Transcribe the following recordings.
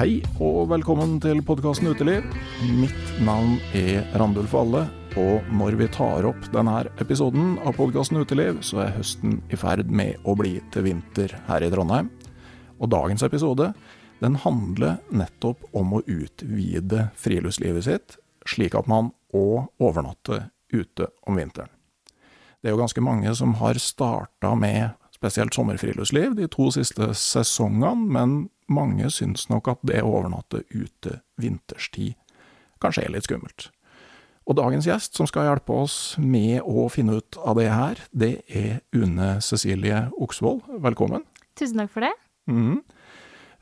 Hei og velkommen til podkasten Uteliv. Mitt navn er Randulf Valle, og når vi tar opp denne episoden av podkasten Uteliv, så er høsten i ferd med å bli til vinter her i Trondheim. Og dagens episode den handler nettopp om å utvide friluftslivet sitt, slik at man òg overnatter ute om vinteren. Det er jo ganske mange som har starta med spesielt sommerfriluftsliv de to siste sesongene, men mange syns nok at det å overnatte ute vinterstid kanskje er litt skummelt. Og dagens gjest som skal hjelpe oss med å finne ut av det her, det er Une Cecilie Oksvold. Velkommen. Tusen takk for det. Mhm.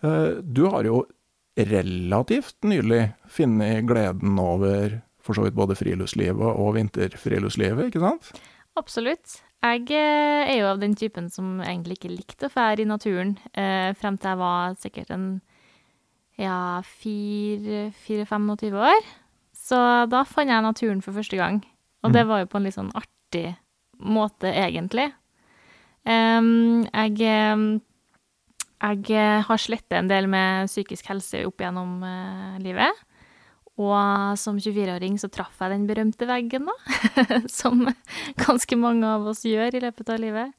Eh, Du har jo relativt nylig funnet gleden over for så vidt både friluftslivet og vinterfriluftslivet, ikke sant? Absolutt. Jeg eh, er jo av den typen som egentlig ikke likte å fære i naturen, eh, frem til jeg var sikkert en ja, fire-25 år. Så da fant jeg naturen for første gang, og det var jo på en litt sånn artig måte, egentlig. Um, jeg jeg har slettet en del med psykisk helse opp gjennom uh, livet. Og som 24-åring så traff jeg den berømte veggen, da. som ganske mange av oss gjør i løpet av livet.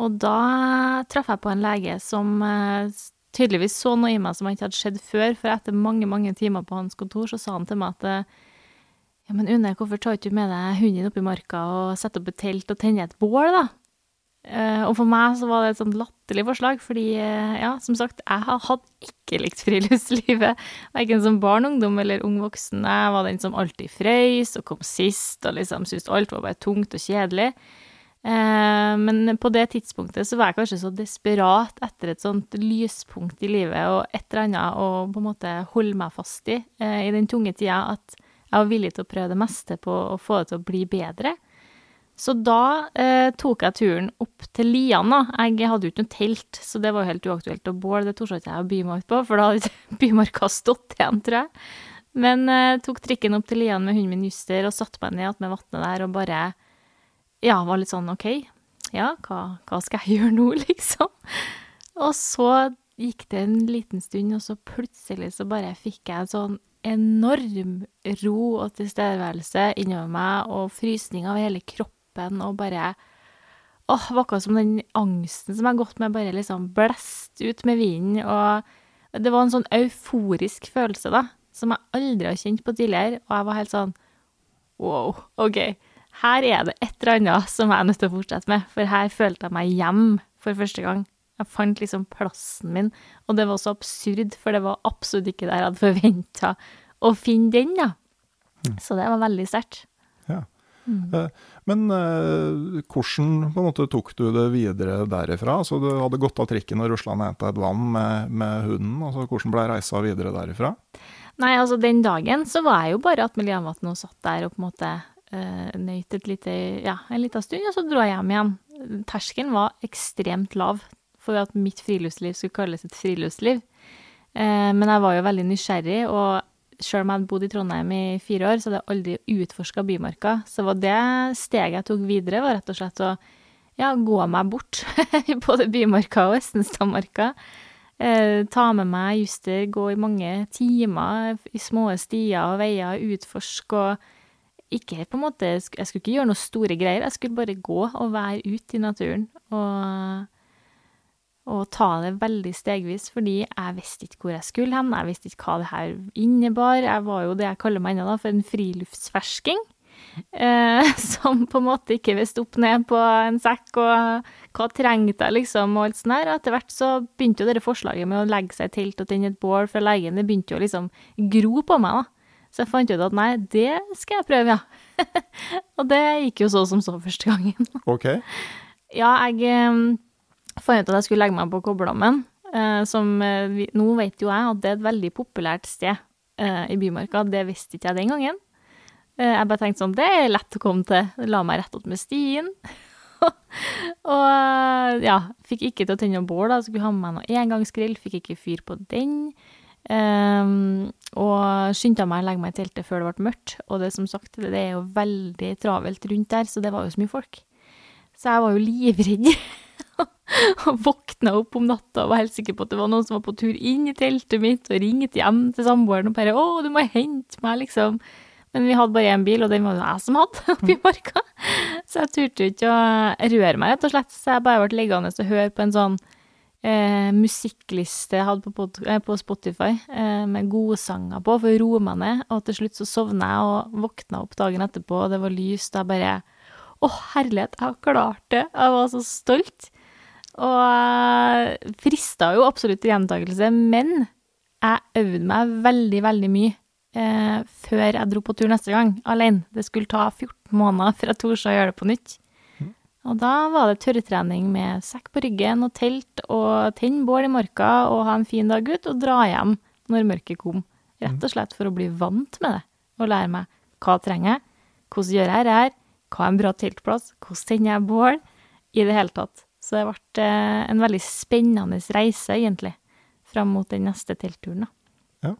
Og da traff jeg på en lege som eh, tydeligvis så noe i meg som ikke hadde skjedd før, for etter mange, mange timer på hans kontor så sa han til meg at eh, ja, men Une, hvorfor tar du ikke med deg hunden opp i marka og setter opp et telt og tenner et bål, da? Eh, og for meg så var det et sånt latterlig forslag, fordi eh, ja, som sagt, jeg hadde ikke likt friluftslivet, verken som barn, ungdom eller ung voksen. Jeg var den som alltid frøys og kom sist, og liksom syntes alt var bare tungt og kjedelig. Eh, men på det tidspunktet så var jeg kanskje så desperat etter et sånt lyspunkt i livet og et eller annet å på en måte holde meg fast i i den tunge tida, at jeg var villig til å prøve det meste på å få det til å bli bedre. Så da eh, tok jeg turen opp til Lian, da. Jeg hadde jo ikke noe telt, så det var jo helt uaktuelt. å båle. det torde ikke jeg å by meg ut på, for da hadde bymarka stått igjen, tror jeg. Men eh, tok trikken opp til Lian med hunden min Juster og satte meg ned med vannet der og bare Ja, var litt sånn OK, ja, hva, hva skal jeg gjøre nå, liksom? Og så gikk det en liten stund, og så plutselig så bare fikk jeg en sånn enorm ro og tilstedeværelse innover meg, og frysning av hele kroppen, og bare Åh, det var akkurat som den angsten som jeg har gått med, bare liksom blest ut med vinden, og det var en sånn euforisk følelse, da, som jeg aldri har kjent på tidligere, og jeg var helt sånn Wow, OK, her er det et eller annet som jeg er nødt til å fortsette med, for her følte jeg meg hjem for første gang. Jeg fant liksom plassen min, og det var så absurd, for det var absolutt ikke der jeg hadde forventa å finne den, da. Så det var veldig sterkt. Ja. Eh, Men eh, hvordan på en måte tok du det videre derifra? Så du hadde gått av trikken og rusla ned til et vann med, med hunden. Altså, hvordan ble reisa videre derifra? Nei, altså den dagen så var jeg jo bare at Miljøvann og satt der og på en måte eh, nøyt et lite, ja, en liten stund, og så dro jeg hjem igjen. Terskelen var ekstremt lav for at mitt friluftsliv skulle kalles et friluftsliv. Eh, men jeg var jo veldig nysgjerrig, og selv om jeg hadde bodd i Trondheim i fire år, så hadde jeg aldri utforska Bymarka. Så var det steget jeg tok videre, var rett og slett å ja, gå meg bort i både Bymarka og Estenstadmarka. Eh, ta med meg Juster, gå i mange timer i små stier og veier, utforske og ikke på en måte Jeg skulle ikke gjøre noe store greier, jeg skulle bare gå og være ute i naturen. Og, og ta det veldig stegvis, fordi jeg visste ikke hvor jeg skulle hen, jeg visste ikke hva det her innebar. Jeg var jo det jeg kaller meg ennå, da, for en friluftsfersking. Eh, som på en måte ikke visste opp ned på en sekk, og hva trengte jeg, liksom, og alt sånt der. Etter hvert så begynte jo dette forslaget med å legge seg i telt og tenne et bål fra legen, det begynte jo liksom gro på meg, da. Så jeg fant ut at nei, det skal jeg prøve, ja. og det gikk jo så som så første gangen. Ok. Ja, jeg eh, fant ut at jeg skulle legge meg på Kobberdammen, eh, som eh, vi, Nå vet jo jeg at det er et veldig populært sted eh, i Bymarka, det visste ikke jeg den gangen. Eh, jeg bare tenkte sånn, det er lett å komme til, la meg rett opp med stien. og eh, ja, fikk ikke til å tenne bål, da, skulle ha med meg noe engangsgrill, fikk ikke fyr på den. Um, og skyndte meg å legge meg i teltet før det ble mørkt. Og det som sagt, det er jo veldig travelt rundt der, så det var jo så mye folk. Så jeg var jo livredd. og våkna opp om natta og var helt sikker på at det var noen som var på tur inn i teltet mitt, og ringte hjem til samboeren og bare 'Å, du må hente meg', liksom. Men vi hadde bare én bil, og den var det jeg som hadde oppi marka. Så jeg turte ikke å røre meg, rett og slett. Så jeg bare ble liggende og høre på en sånn eh, musikkliste jeg hadde på, eh, på Spotify, eh, med godsanger på, for å roe meg ned. Og til slutt så sovna jeg og våkna opp dagen etterpå, og det var lyst. Og jeg bare Å, herlighet, jeg har klart det! Jeg var så stolt. Og frista jo absolutt til gjentakelse, men jeg øvde meg veldig, veldig mye eh, før jeg dro på tur neste gang, alene. Det skulle ta 14 måneder jeg torde å gjøre det på nytt. Og da var det tørrtrening med sekk på ryggen og telt og tenne bål i marka og ha en fin dag ut og dra hjem når mørket kom. Rett og slett for å bli vant med det og lære meg hva jeg trenger jeg, hvordan gjør jeg det her, hva er en bra teltplass, hvordan tenner jeg bål, i det hele tatt. Så det ble eh, en veldig spennende reise, egentlig, fram mot den neste teltturen, da. Ja.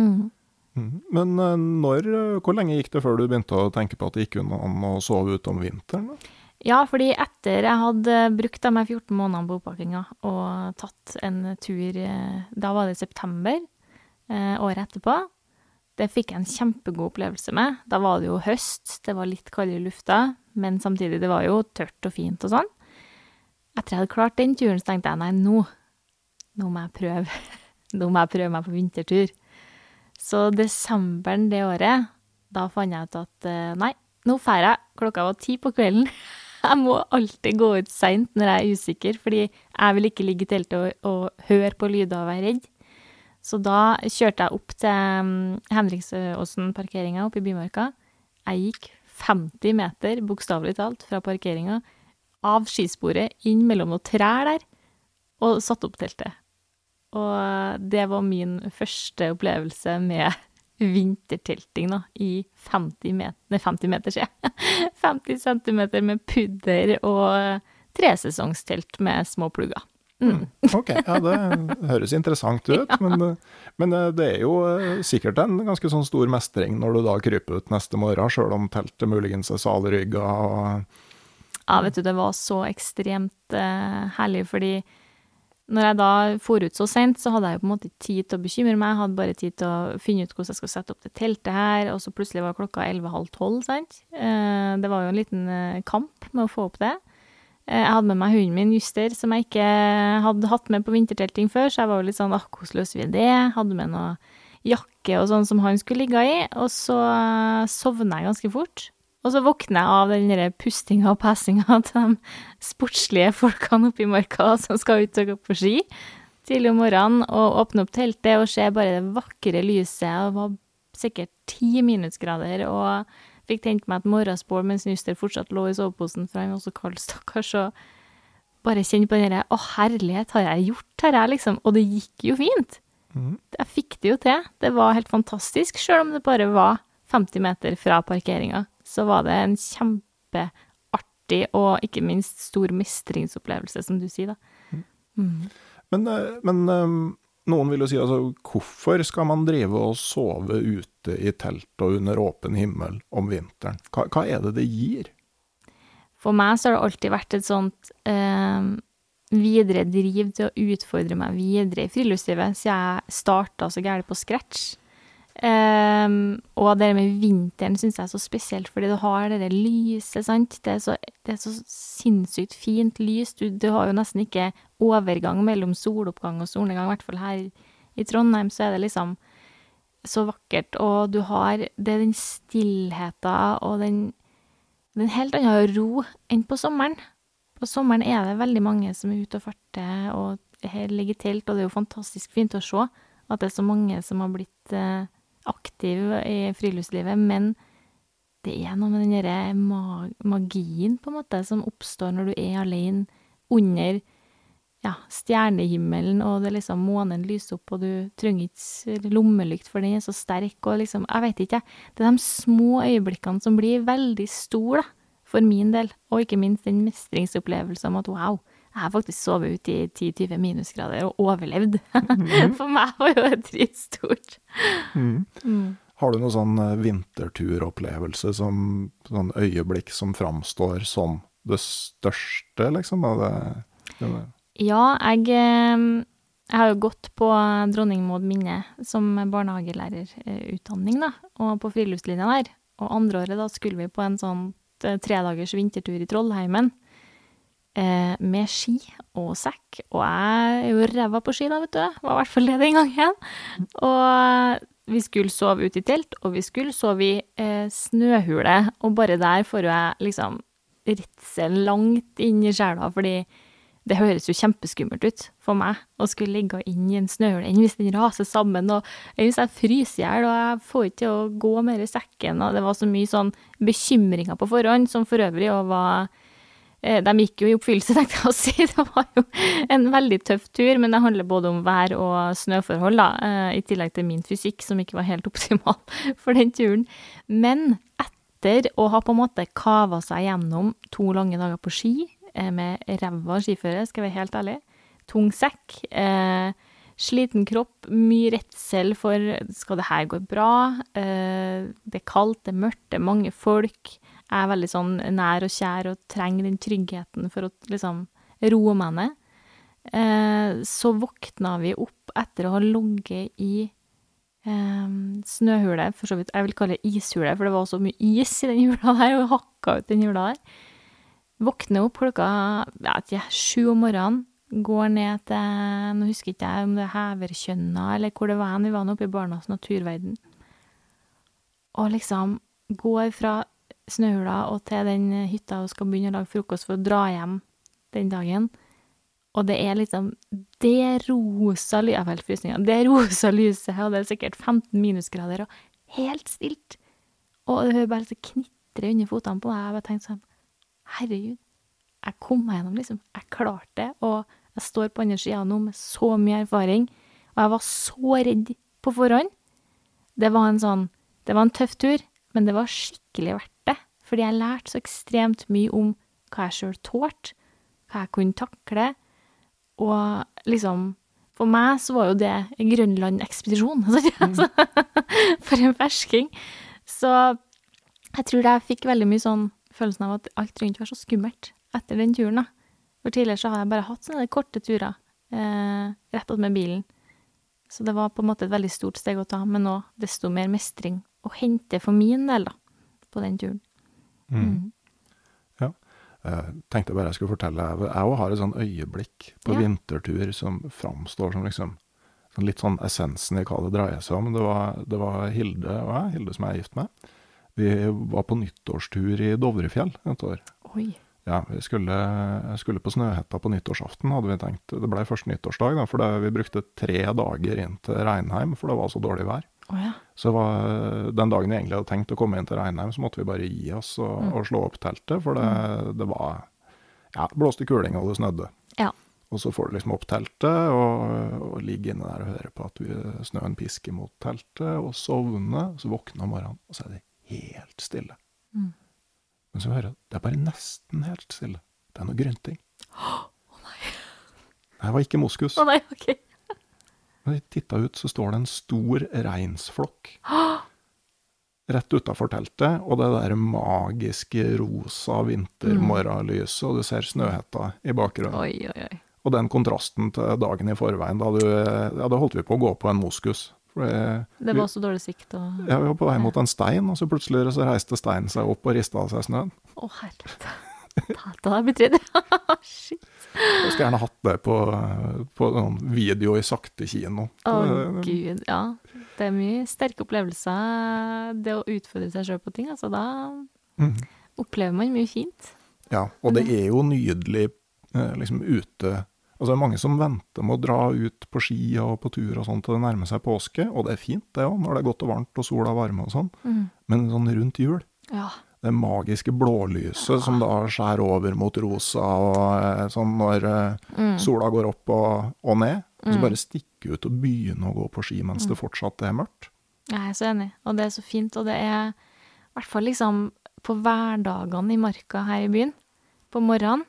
Mm. Men eh, når, eh, hvor lenge gikk det før du begynte å tenke på at det gikk an å sove ute om vinteren? da? Ja, fordi etter jeg hadde brukt de her 14 månedene på oppakkinga og tatt en tur Da var det i september eh, året etterpå. Det fikk jeg en kjempegod opplevelse med. Da var det jo høst, det var litt kaldere i lufta, men samtidig det var jo tørt og fint og sånn. Etter jeg hadde klart den turen, så tenkte jeg nei, nå, nå må jeg prøve. Nå må jeg prøve meg på vintertur. Så desemberen det året, da fant jeg ut at eh, nei, nå drar jeg. Klokka var ti på kvelden. Jeg må alltid gå ut seint når jeg er usikker, fordi jeg vil ikke ligge i teltet og, og høre på lyder og være redd. Så da kjørte jeg opp til um, Henriksåsen-parkeringa oppe i Bymarka. Jeg gikk 50 meter, bokstavelig talt, fra parkeringa, av skisporet, inn mellom noen trær der, og satte opp teltet. Og det var min første opplevelse med vintertelting, da, i 50 meter, nei, 50 meter, sier jeg. 50 centimeter med pudder og tresesongstelt med små plugger. Mm. Ok, ja det høres interessant ut, men, men eh, det er jo eh, sikkert en ganske sånn stor mestring når du da kryper ut neste morgen, sjøl om teltet muligens er salrygga og Ja, vet du, det var så ekstremt uh, herlig, fordi når jeg da for ut så sent, så hadde jeg jo på en måte ikke tid til å bekymre meg, jeg hadde bare tid til å finne ut hvordan jeg skulle sette opp det teltet her, og så plutselig var klokka elleve-halv tolv, sant. Eh, det var jo en liten eh, kamp med å få opp det. Jeg hadde med meg hunden min, Juster, som jeg ikke hadde hatt med på vintertelting før, så jeg var jo litt sånn, ah, hvordan løser vi det? Hadde med noe jakke og sånn som han skulle ligge i, og så sovna jeg ganske fort. Og så våkner jeg av den derre pustinga og passinga til de sportslige folkene oppi marka som skal ut og gå på ski tidlig om morgenen, og åpne opp teltet og se bare det vakre lyset. Det var sikkert ti minusgrader, og fikk tent meg et morgensbål mens Nuster fortsatt lå i soveposen, for han var så kald, stakkars. Og bare kjenne på den derre Å, herlighet, har jeg gjort dette, liksom? Og det gikk jo fint. Mm. Jeg fikk det jo til. Det var helt fantastisk, sjøl om det bare var 50 meter fra parkeringa. Så var det en kjempeartig og ikke minst stor mestringsopplevelse, som du sier, da. Mm. Men, eh, men eh, noen vil jo si altså, hvorfor skal man drive og sove ute i telt og under åpen himmel om vinteren? Hva, hva er det det gir? For meg så har det alltid vært et sånt eh, videre driv til å utfordre meg videre i friluftslivet, så jeg starta så gærent på scratch. Um, og det med vinteren syns jeg er så spesielt, fordi du har det der lyset, sant. Det er så, det er så sinnssykt fint lys. Du, du, har jo nesten ikke overgang mellom soloppgang og solnedgang, i hvert fall her i Trondheim, så er det liksom så vakkert. Og du har Det er den stillheten og den Det er en helt annen ro enn på sommeren. På sommeren er det veldig mange som er ute og farter, og her ligger telt, og det er jo fantastisk fint å se at det er så mange som har blitt eh, aktiv i friluftslivet, men det er noe med den derre magien, på en måte, som oppstår når du er alene under ja, stjernehimmelen, og det liksom månen lyser opp, og du trenger ikke lommelykt, for den er så sterk, og liksom Jeg vet ikke, jeg. Det er de små øyeblikkene som blir veldig store, da, for min del, og ikke minst den mestringsopplevelsen om at wow, jeg har faktisk sovet ute i 10-20 minusgrader og overlevd. Mm. For meg var jo det dritstort. Mm. Mm. Har du noen sånn eh, vinterturopplevelse, som sånn øyeblikk som framstår som det største, liksom? Det, det ja, jeg, eh, jeg har jo gått på Dronning Maud minne som barnehagelærerutdanning, da, og på friluftslinja der. Og andreåret da skulle vi på en sånn tredagers vintertur i Trollheimen med ski og sekk. Og jeg er jo ræva på ski, da, vet du. Var i hvert fall det den gangen. Og vi skulle sove ute i telt, og vi skulle sove i eh, snøhule. Og bare der får jeg liksom redsel langt inn i sjela, fordi det høres jo kjempeskummelt ut for meg å skulle ligge inn i en snøhule enn hvis den raser sammen, og hvis jeg fryser i hjel, og jeg får ikke til å gå mer i sekken, og det var så mye sånn bekymringer på forhånd, som for øvrig òg var Eh, de gikk jo i oppfyllelse, tenkte jeg å si. Det var jo en veldig tøff tur, men det handler både om vær og snøforhold, da, eh, i tillegg til min fysikk, som ikke var helt optimal for den turen. Men etter å ha på en måte kava seg gjennom to lange dager på ski, eh, med ræva skiføre, skal jeg være helt ærlig, tung sekk, sliten kropp, mye redsel for skal det her gå bra, det er kaldt, det er mørkt, det er mange folk er veldig sånn nær og kjær og trenger den tryggheten for å liksom roe meg ned. Eh, så våkna vi opp etter å ha ligget i eh, snøhule, for så vidt jeg vil kalle det ishule, for det var så mye is i den hula der, og hakka ut den hula der. Våkner opp klokka ja, sju om morgenen, går ned til Nå husker ikke jeg om det er Heverkjønna, eller hvor det var hen, vi var nå oppe i Barnas naturverden. Og liksom går fra snøhula og til den hytta og skal begynne å lage frokost for å dra hjem den dagen. Og det er liksom det rosa frysninger. Det rosa lyset, og det er sikkert 15 minusgrader, og helt stilt. Og det hører bare så knitre under føttene på deg. Jeg bare tenkte sånn Herregud, jeg kom meg gjennom, liksom. Jeg klarte det. Og jeg står på andre sida nå med så mye erfaring, og jeg var så redd på forhånd. Det var en sånn Det var en tøff tur, men det var skikkelig verdt fordi jeg lærte så ekstremt mye om hva jeg sjøl tålte, hva jeg kunne takle, og liksom For meg så var jo det Grønland-ekspedisjon, mm. for en fersking. Så jeg tror jeg fikk veldig mye sånn følelsen av at alt rundt var så skummelt etter den turen, da. For tidligere så har jeg bare hatt sånne korte turer eh, rett med bilen. Så det var på en måte et veldig stort steg å ta, men nå desto mer mestring å hente for min del, da, på den turen. Mm. mm. Ja. Jeg tenkte bare jeg skulle fortelle Jeg òg har et sånn øyeblikk på ja. vintertur som framstår som liksom sånn litt sånn essensen i hva det dreier seg om. Det var, det var Hilde og jeg, Hilde som jeg er gift med. Vi var på nyttårstur i Dovrefjell et år. Oi. Ja, vi skulle, skulle på Snøhetta på nyttårsaften, hadde vi tenkt. Det ble første nyttårsdag, da, for vi brukte tre dager inn til Reinheim, for det var så dårlig vær. Ja. Så var, den dagen jeg egentlig hadde tenkt å komme inn til Reinheim, så måtte vi bare gi oss og, og slå opp teltet, for det, det var Ja, det blåste kuling, og det snødde. Ja. Og så får du liksom opp teltet, og, og ligger inne der og hører på at vi, snøen pisker mot teltet, og sovne. Så våkner om morgenen, og så er det helt stille. Mm. Men så hører jeg det er bare nesten helt stille. Det er noe grynting. Å nei. Det var ikke moskus. Å nei, OK. Når jeg titta ut, så står det en stor reinsflokk rett utafor teltet, og det der magiske rosa vintermorgenlyset, og du ser Snøhetta i bakgrunnen. Oi, oi, oi. Og den kontrasten til dagen i forveien, da, du, ja, da holdt vi på å gå på en moskus. For det, Det var så dårlig sikt og ja, vi var på vei mot en stein, og så plutselig så reiste steinen seg opp og rista av seg snøen. Å, herregud. Da hadde jeg. Shit. Jeg skulle gjerne hatt det på, på sånn video i sakte kino. Å, oh, gud. Ja. Det er mye sterke opplevelser, det å utfordre seg sjøl på ting. Altså, da mm. opplever man mye fint. Ja, og det er jo nydelig eh, liksom ute Altså det er mange som venter med å dra ut på ski og på tur og sånn til det nærmer seg påske, og det er fint det òg, når det er godt og varmt og sola varme og sånn, men sånn rundt jul Ja. Det magiske blålyset som da skjærer over mot rosa, og eh, sånn når mm. sola går opp og, og ned, og så bare stikke ut og begynne å gå på ski mens det fortsatt er mørkt. Jeg er så enig, og det er så fint. Og det er i hvert fall liksom på hverdagene i marka her i byen, på morgenen,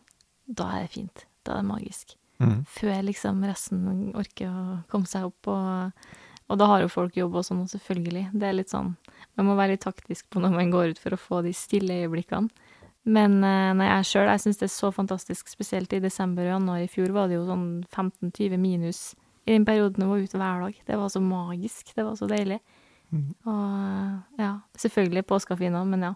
da er det fint. Da er det magisk. Mm. Før liksom resten orker å komme seg opp. Og, og da har jo folk jobb og sånn, og selvfølgelig. Det er litt sånn Man må være litt taktisk på når man går ut for å få de stille øyeblikkene. Men eh, nei, jeg sjøl, jeg syns det er så fantastisk, spesielt i desember og januar. I fjor var det jo sånn 15-20 minus i den perioden jeg var ute hver dag. Det var så magisk. Det var så deilig. Og ja, selvfølgelig påskefin òg, men ja.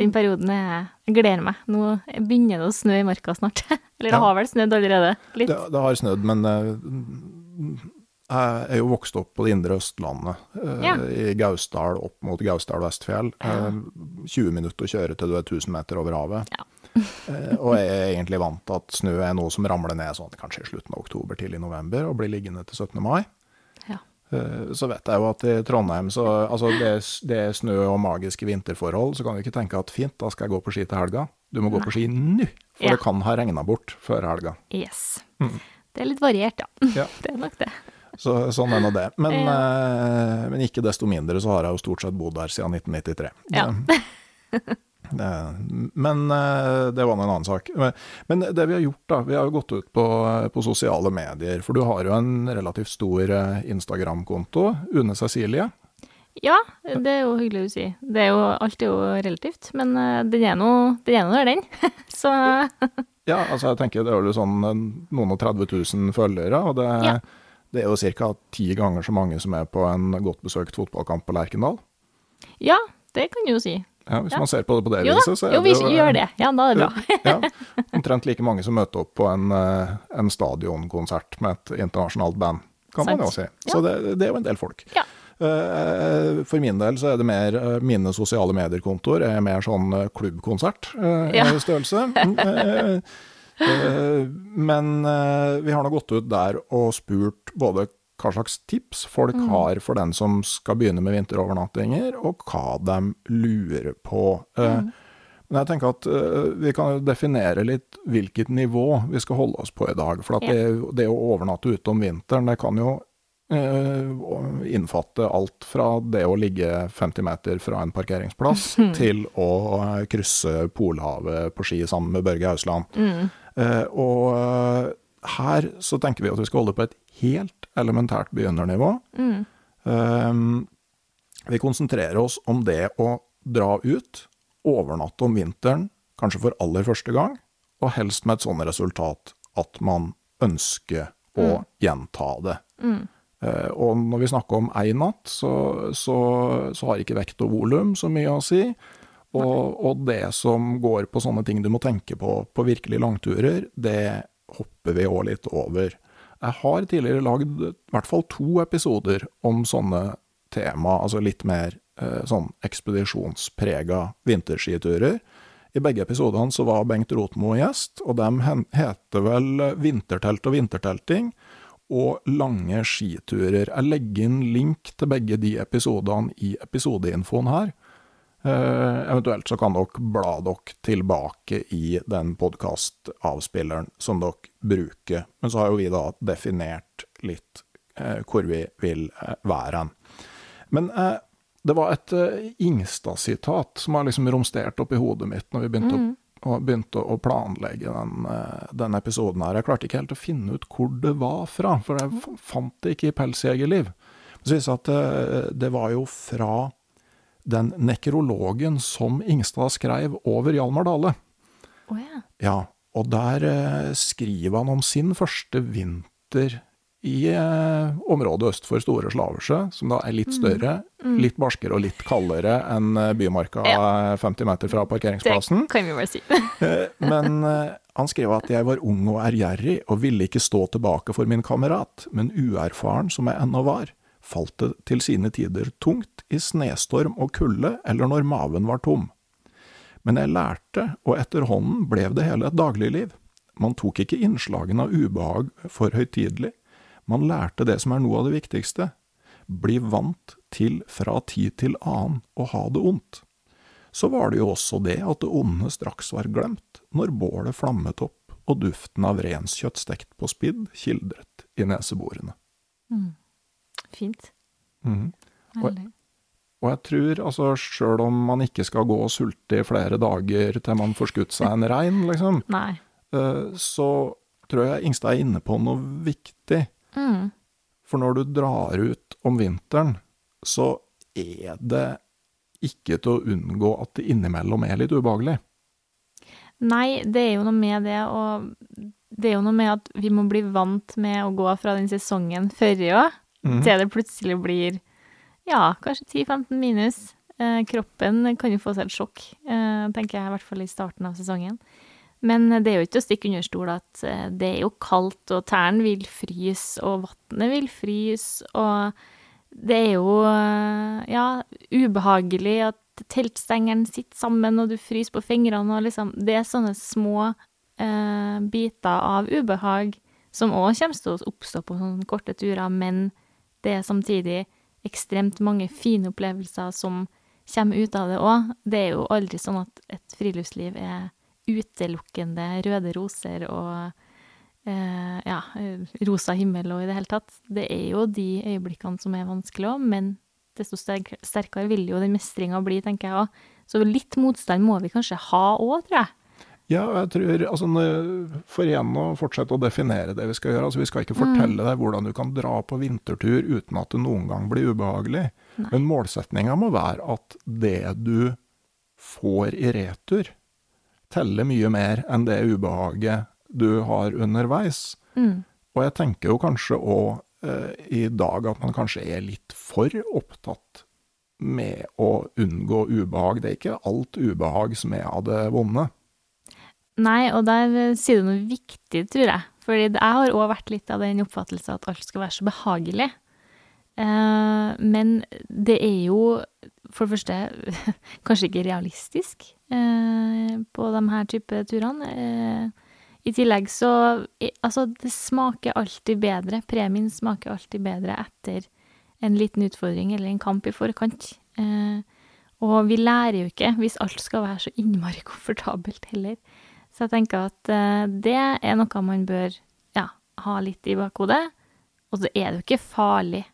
Den perioden er Jeg gleder meg. Nå begynner det å snø i marka snart. Eller det Ja. har vel snødd allerede. Litt. Det, det har snødd, men eh, jeg er jo vokst opp på det indre Østlandet, eh, Ja. i Gausdal opp mot Gausdal Vestfjell. Eh, 20 minutter å kjøre til du er 1000 meter over havet. Ja. Eh, og jeg er egentlig vant til at snø er noe som ramler ned sånn kanskje i slutten av oktober, tidlig november, og blir liggende til 17. mai. Eh, Så vet jeg jo at i Trondheim så altså det, det er snø og magiske vinterforhold, så kan du ikke tenke at fint, da skal jeg gå på ski til helga. Du må gå på ski nå, for Ja. det kan ha regna bort før helga. Yes. Det er litt variert, ja. Ja. Det er nok det. Så, sånn er nå det. Men, eh, men ikke desto mindre så har jeg jo stort sett bodd der siden 1993. Ja. Det- men eh, det var nå en annen sak. Men- Men det vi har gjort, da. Vi har jo gått ut på, på sosiale medier. For du har jo en relativt stor eh, Instagram-konto. Une Cecilie. Ja, det er jo hyggelig å si. Det er jo, alt er jo relativt, men eh, den er nå er der, den. Så Ja, altså jeg tenker det er jo sånn eh, noen og 30 000 følgere. Og det, Ja. Det er jo ca. ti ganger så mange som er på en godt besøkt fotballkamp på Lerkendal. ja, det kan du jo si. Ja, hvis Ja. man ser på det på det Jo viset, så er jo, det jo vi gjør det. Ja, da er det bra. ja, omtrent like mange som møter opp på en, eh, en stadionkonsert med et internasjonalt band, kan man jo si. Så det, det er jo en del folk. Ja. Eh, For min del så er det mer eh, mine sosiale medier-kontoer er mer sånn eh, klubbkonsert eh, Ja. størrelse. Eh, Men eh, vi har nå gått ut der og spurt både hva slags tips folk Mm. har for den som skal begynne med vinterovernattinger, og hva de lurer på. Eh, Mm. Men jeg tenker at vi kan definere litt hvilket nivå vi skal holde oss på i dag. For det, det å overnatte ute om vinteren, det kan jo innfatte alt fra det å ligge 50 meter fra en parkeringsplass, til å eh, krysse Polhavet på ski sammen med Børge Hausland. Mm. og eh, her så tenker vi at vi skal holde på et helt elementært begynnernivå. Eh, vi konsentrerer oss om det å dra ut, overnatte om vinteren, kanskje for aller første gang, og helst med et sånt resultat at man ønsker å gjenta det. Eh, og når vi snakker om én natt, så, så, så har ikke vekt og volum så mye å si. Og, og det som går på sånne ting du må tenke på på virkelig langturer, det hopper vi òg litt over. Jeg har tidligere lagd i hvert fall to episoder om sånne tema, altså litt mer eh, sånn ekspedisjonsprega vinterskiturer. I begge episodene så var Bengt Rotmo gjest, og de heter vel Vintertelt og vintertelting og lange skiturer. Jeg legger inn link til begge de episodene i episodeinfoen her. Eh, eventuelt så kan dere bla dere tilbake i den podkastavspilleren som dere bruker. Men så har jo vi da definert litt eh, hvor vi vil uh, være hen. Men det var et Ingstad-sitat som har liksom romstert i hodet mitt når vi begynte mm. å og begynte å planlegge den, eh, den, episoden her. Jeg klarte ikke helt å finne ut hvor det var fra, for jeg fant det ikke i Pelsjegerliv. Så viste at det, eh, det var jo fra den nekrologen som Ingstad skrev over Hjalmar Dale. Oh, ja. ja. Og der eh, skriver han om sin første vinter i eh, området øst for Store Slaversjø, som da er litt mm. større, mm. litt barskere og litt kaldere enn eh, Bymarka ja. 50 meter fra parkeringsplassen. Det kan vi bare si. Eh, men eh, han skrev at jeg var ung og ærgjerrig og ville ikke stå tilbake for min kamerat, men uerfaren som jeg ennå var, falt det til sine tider tungt i snestorm og kulde eller når maven var tom. Men jeg lærte, og etterhånden ble det hele et dagligliv. Man tok ikke innslagene av ubehag for høytidelig, man lærte det som er noe av det viktigste. Bli vant til fra tid til annen å ha det ondt. Så var det jo også det at det onde straks var glemt, når bålet flammet opp og duften av renskjøtt stekt på spidd kildret i neseborene. Mm. Fint. Mm. Og, og, jeg tror, altså sjøl om man ikke skal gå og sulte i flere dager til man får skutt seg en rein, liksom. Eh, så tror jeg Ingstad er inne på noe viktig. Mm. For når du drar ut om vinteren, så er det ikke til å unngå at det innimellom er litt ubehagelig. Nei, det er jo noe med det, og det er jo noe med at vi må bli vant med å gå fra den sesongen før òg, mm. til det plutselig blir ja, kanskje 10-15 minus. Eh, kroppen kan jo få seg et sjokk, eh, tenker jeg i hvert fall i starten av sesongen. Men det er jo ikke å stikke under stol at eh, det er jo kaldt, og tærne vil fryse, og vannet vil fryse, og det er jo, eh, ja, ubehagelig at teltstengeren sitter sammen, og du fryser på fingrene, og liksom Det er sånne små eh, biter av ubehag som òg kommer til å oppstå på sånne korte turer, men det er samtidig ekstremt mange fine opplevelser som kommer ut av det òg. Det er jo aldri sånn at et friluftsliv er utelukkende røde roser og eh, ja, rosa himmel og i det hele tatt. Det er jo de øyeblikkene som er vanskelig òg, men desto sterkere vil jo den mestringa bli, tenker jeg òg. Så litt motstand må vi kanskje ha òg, tror jeg. Ja, jeg tror, altså, For igjen å fortsette å definere det vi skal gjøre. altså Vi skal ikke fortelle mm. deg hvordan du kan dra på vintertur uten at det noen gang blir ubehagelig. Nei. Men målsetninga må være at det du får i retur, teller mye mer enn det ubehaget du har underveis. Mm. Og jeg tenker jo kanskje òg eh, i dag at man kanskje er litt for opptatt med å unngå ubehag. Det er ikke alt ubehag som er av det vonde. Nei, og der eh, sier du noe viktig, tror jeg. Fordi jeg har òg vært litt av den oppfattelse at alt skal være så behagelig. Eh, men det er jo for det første kanskje ikke realistisk eh, på de her type turene. Eh, I tillegg så Altså, det smaker alltid bedre. Premien smaker alltid bedre etter en liten utfordring eller en kamp i forkant. Eh, og vi lærer jo ikke hvis alt skal være så innmari komfortabelt heller. Så jeg tenker at det er noe man bør ja, ha litt i bakhodet. Og så er det jo ikke farlig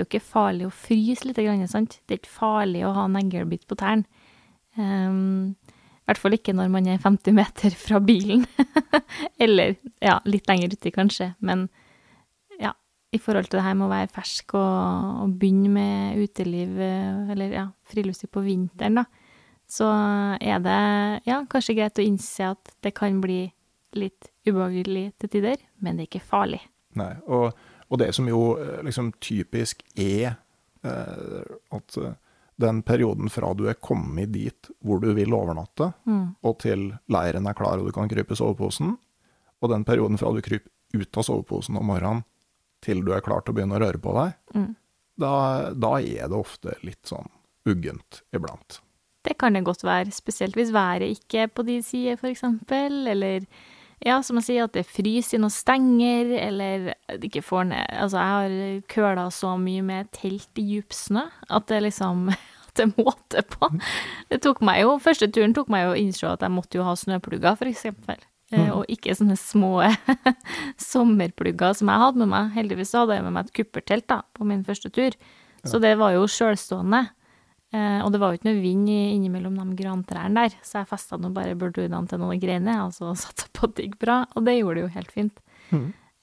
det er jo ikke farlig å fryse litt, sant? Det er ikke farlig å ha neglebit på tærne. Um, I hvert fall ikke når man er 50 meter fra bilen. Eller ja, litt lenger uti, kanskje. Men ja, i forhold til det her med å være fersk og, og begynne med uteliv, eh, eller ja, friluftsliv på vinteren, da, så er det ja, kanskje greit å innse at det kan bli litt ubehagelig til tider, men det er ikke farlig. Nei, og og det som jo eh, liksom typisk er eh, at eh, den perioden fra du er kommet dit hvor du vil overnatte, mm. og til leiren er klar og du kan krype i soveposen, og den perioden fra du kryper ut av soveposen om morgenen til du er klar til å begynne å røre på deg, mm. da, da, er det ofte litt sånn uggent iblant. Det kan det godt være, spesielt hvis været ikke er på din side, eksempel, eller ja, som jeg sier, at det fryser i noen stenger, eller ikke får ned Altså, jeg har køla så mye med telt i djup snø at det liksom At det måte på. Det tok meg jo Første turen tok meg jo å innse at jeg måtte jo ha snøplugger, for eksempel. Eh, Og ikke sånne små sommerplugger som jeg hadde med meg. Heldigvis hadde jeg med meg et kuppertelt da, på min første tur. Så det var jo sjølstående. Eh, og det var jo ikke noe vind innimellom de grantrærne der, så jeg festa nå bare burdunene til noen greiner, og så satsa på at det gikk bra, og det gjorde det jo helt fint.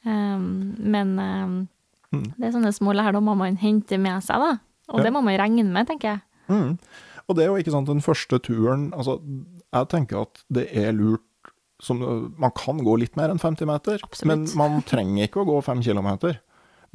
Um, men um, det er sånne små lærdommer man henter med seg, da. Og Ja. det må man regne med, tenker jeg. Mm. Og det er jo ikke sant, den første turen Altså, jeg tenker at det er lurt som, Man kan gå litt mer enn 50 meter, Absolutt. men man trenger ikke å gå 5 kilometer.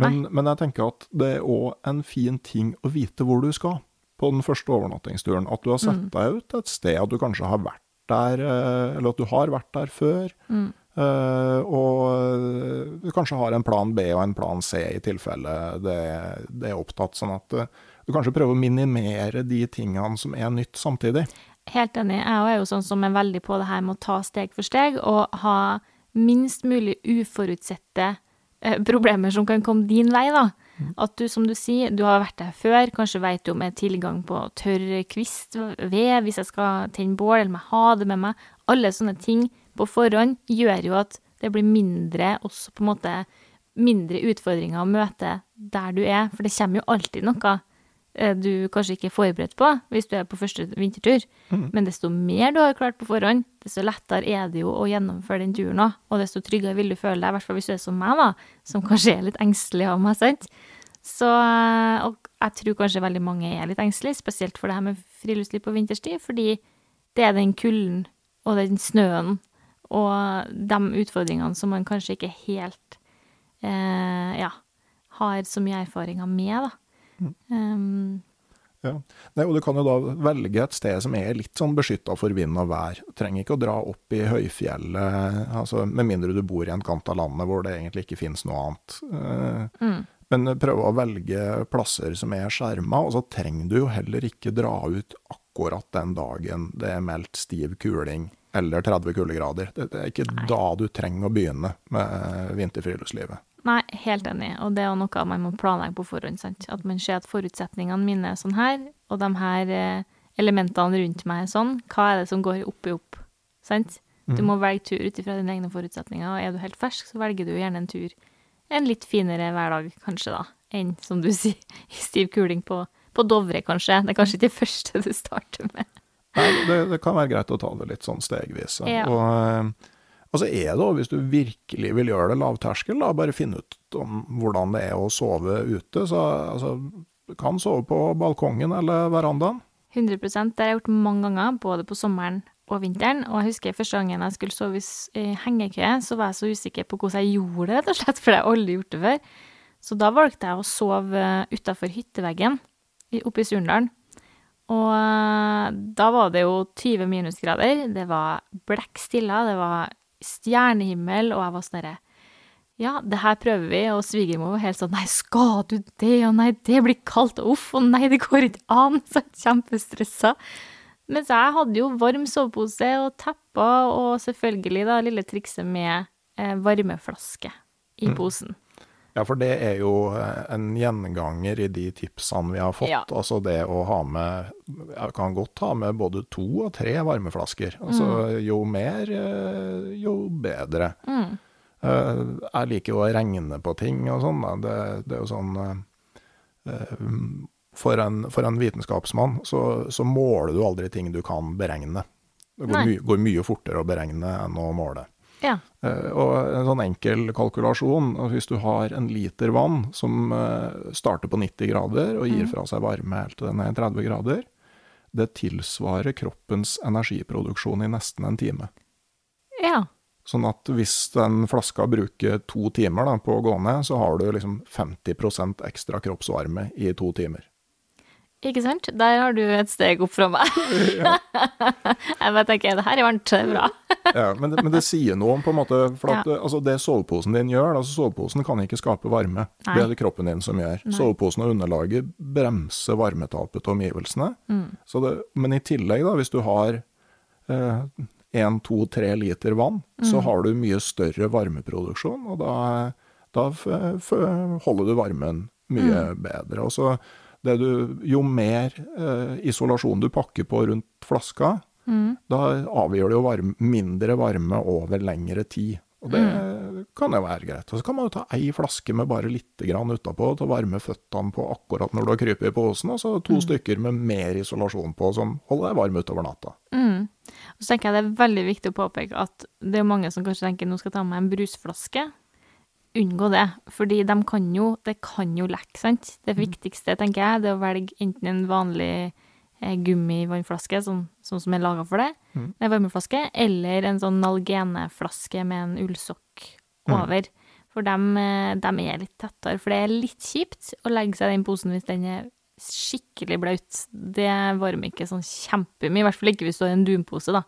Men, men jeg tenker at det er òg en fin ting å vite hvor du skal på den første overnattingsturen. At du har sett deg ut et sted, at du kanskje har vært der, eh, eller at du har vært der før. Eh, og eh, du kanskje har en plan B og en plan C i tilfelle det, det er opptatt. Sånn at du kanskje prøver å minimere de tingene som er nytt samtidig. Helt enig. Jeg er jo sånn som er veldig på det her med å ta steg for steg, og ha minst mulig uforutsette problemer som kan komme din vei, da. At du, som du sier, du har vært der før, kanskje vet du om jeg har tilgang på tørr kvist, ved, hvis jeg skal tenne bål, eller om jeg har det med meg. Alle sånne ting på forhånd gjør jo at det blir mindre, også på en måte mindre utfordringer å møte der du er, for det kommer jo alltid noe du kanskje ikke er forberedt på hvis du er på første vintertur. Men desto mer du har klart på forhånd, desto lettere er det jo å gjennomføre den turen òg. Og desto tryggere vil du føle deg, i hvert fall hvis du er som meg, da, som kanskje er litt engstelig av meg, sant. Så eh, Og jeg tror kanskje veldig mange er litt engstelige, spesielt for det her med friluftsliv på vinterstid, fordi det er den kulden og den snøen og de utfordringene som man kanskje ikke helt eh, ja, har så mye erfaringer med, da. Um, Ja. Nei, og du kan jo da velge et sted som er litt sånn beskytta for vind og vær. Du trenger ikke å dra opp i høyfjellet, altså, med mindre du bor i en kant av landet hvor det egentlig ikke finnes noe annet. Mm. Men prøve å velge plasser som er skjerma, og så trenger du jo heller ikke dra ut akkurat den dagen det er meldt stiv kuling eller 30 kuldegrader. Det, er ikke da du trenger å begynne med vinterfriluftslivet. Nei, helt enig, og det er noe man må planlegge på forhånd. sant? At man ser at forutsetningene mine er sånn her, og de her eh, elementene rundt meg er sånn. Hva er det som går opp i opp? Sant? Du må velge tur ut ifra dine egne forutsetninger, og er du helt fersk, så velger du gjerne en tur en litt finere hverdag, kanskje, da, enn, som du sier, i stiv kuling på, på Dovre, kanskje. Det er kanskje ikke det første du starter med. Nei, det, det kan være greit å ta det litt sånn stegvis. Ja. Og, eh, og så er det òg, hvis du virkelig vil gjøre det lavterskel, da, bare finne ut om hvordan det er å sove ute. Så altså, du kan sove på balkongen eller verandaen. 100% Det har jeg gjort mange ganger, både på sommeren og vinteren. Og jeg husker første gangen jeg skulle sove i hengekøye, så var jeg så usikker på hvordan jeg gjorde det, rett og slett, for jeg har aldri gjort det før. Så da valgte jeg å sove utafor hytteveggen oppe i Surndalen. Og eh, da var det jo 20 minusgrader, det var blekk stille, det var stjernehimmel, og jeg var sånn herre ja, det her prøver vi, og svigermor var helt sånn Nei, skal du det? Og nei, det blir kaldt. og Uff, og nei, det går ikke an. Så kjempestressa. Mens jeg hadde jo varm sovepose og tepper, og selvfølgelig da lille trikset med eh, varmeflaske i posen. Ja, for det er jo eh, en gjenganger i de tipsene vi har fått. Ja. Altså det å ha med Jeg kan godt ha med både to og tre varmeflasker. Altså jo mer, eh, jo bedre. Mm. Eh, Jeg liker jo å regne på ting og sånn. Det, det er jo sånn for, en, for en vitenskapsmann så, så måler du aldri ting du kan beregne. Det går, my, går mye fortere å beregne enn å måle. Ja. Eh, Og en sånn enkel kalkulasjon, hvis du har en liter vann som eh, starter på 90 grader og gir fra seg varme helt til den er 30 grader, det tilsvarer kroppens energiproduksjon i nesten en time. Ja. Sånn at hvis den flaska bruker to timer da, på å gå ned, så har du liksom 50% ekstra kroppsvarme i to timer. Ikke sant? Der har du et steg opp fra meg. jeg bare tenker det her er varmt, det er bra. Ja, men, det, men det sier noe om på en måte For at, Ja. altså, det soveposen din gjør altså Soveposen kan ikke skape varme. Nei. Det er det kroppen din som gjør. Soveposen og underlaget bremser varmetapet til omgivelsene. Mm. Så det, men i tillegg, da, hvis du har én, to, tre liter vann, så Mm. har du mye større varmeproduksjon, og da, da holder du varmen mye Mm. bedre. Og så du, jo mer eh, isolasjon du pakker på rundt flaska, Mm. da avgjør det jo varme, mindre varme over lengre tid. Og det Mm. kan jo være greit. Og så kan man jo ta ei flaske med bare lite grann utapå til å varme føttene på akkurat når du har krypet i posen, og så Mm. to stykker med mer isolasjon på som holder deg varm utover natta. Mm. Og så tenker jeg det er veldig viktig å påpeke at det er mange som kanskje tenker nå skal jeg ta med en brusflaske. Unngå det, fordi de kan jo, det kan jo lekke, sant. Det viktigste, tenker jeg, det er å velge enten en vanlig eh, gummivannflaske, sånn, sånn som er laga for det, en varmeflaske, eller en sånn nalgeneflaske med en ullsokk over. For dem, de er litt tettere, for det er litt kjipt å legge seg i den posen hvis den er skikkelig blaut. Det varmer ikke sånn kjempemye, i hvert fall ikke hvis du har en dunpose, da.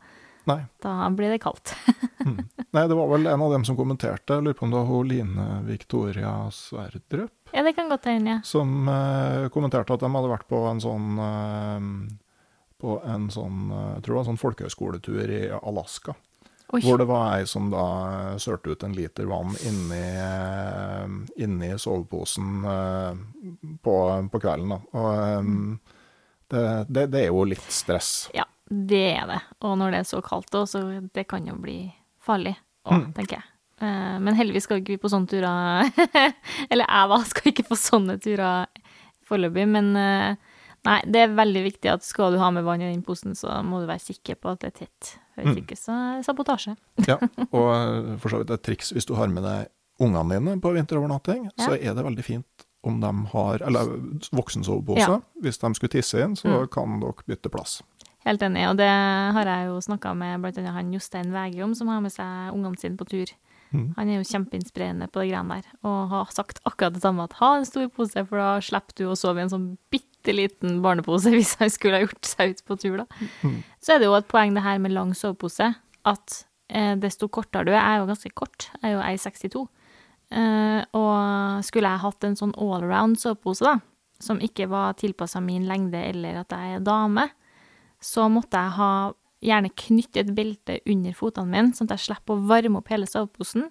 Nei. Da blir det kaldt. Nei, det var vel en av dem som kommenterte, jeg lurer på om det var hun Line Victoria Sverdrup, ja, det kan godt hende, ja. som eh, kommenterte at de hadde vært på en sånn eh, på en sånn, eh, jeg tror det var en sånn folkehøyskoletur i Alaska. Oi. Hvor det var ei som da sørte ut en liter vann inni, eh, inni soveposen eh, på, på kvelden. Da. Og eh, det, det, det er jo litt stress. Ja, det er det. Og når det er så kaldt òg, så det kan jo bli farlig òg, tenker jeg. Eh, Men heldigvis skal ikke vi på sånne turer Eller jeg, da, skal ikke på sånne turer foreløpig. Men eh, nei, det er veldig viktig at skal du ha med vann i den posen, så må du være sikker på at det er tett. Hvis ikke, så er det sabotasje. Ja, og eh, for så vidt et triks hvis du har med deg ungene dine på vinterovernatting, Ja. så er det veldig fint om de har Eller voksensovepose. Ja. Hvis de skulle tisse inn, så kan dere bytte plass. Helt enig, og det har jeg jo snakka med annet han Jostein Wæge om, som har med seg ungene sine på tur. Han er jo kjempeinspirerende på de greiene der, og har sagt akkurat det samme, at ha en stor pose, for da slipper du å sove i en sånn bitte liten barnepose hvis han skulle ha gjort seg ut på tur, da. Så er det jo et poeng det her med lang sovepose, at eh, desto kortere du er, jeg er jo ganske kort, jeg er jo 1,62, eh, og skulle jeg hatt en sånn allround sovepose, da, som ikke var tilpassa min lengde eller at jeg er dame, så måtte jeg ha gjerne knytte et belte under fotene mine, sånn at jeg slipper å varme opp hele soveposen.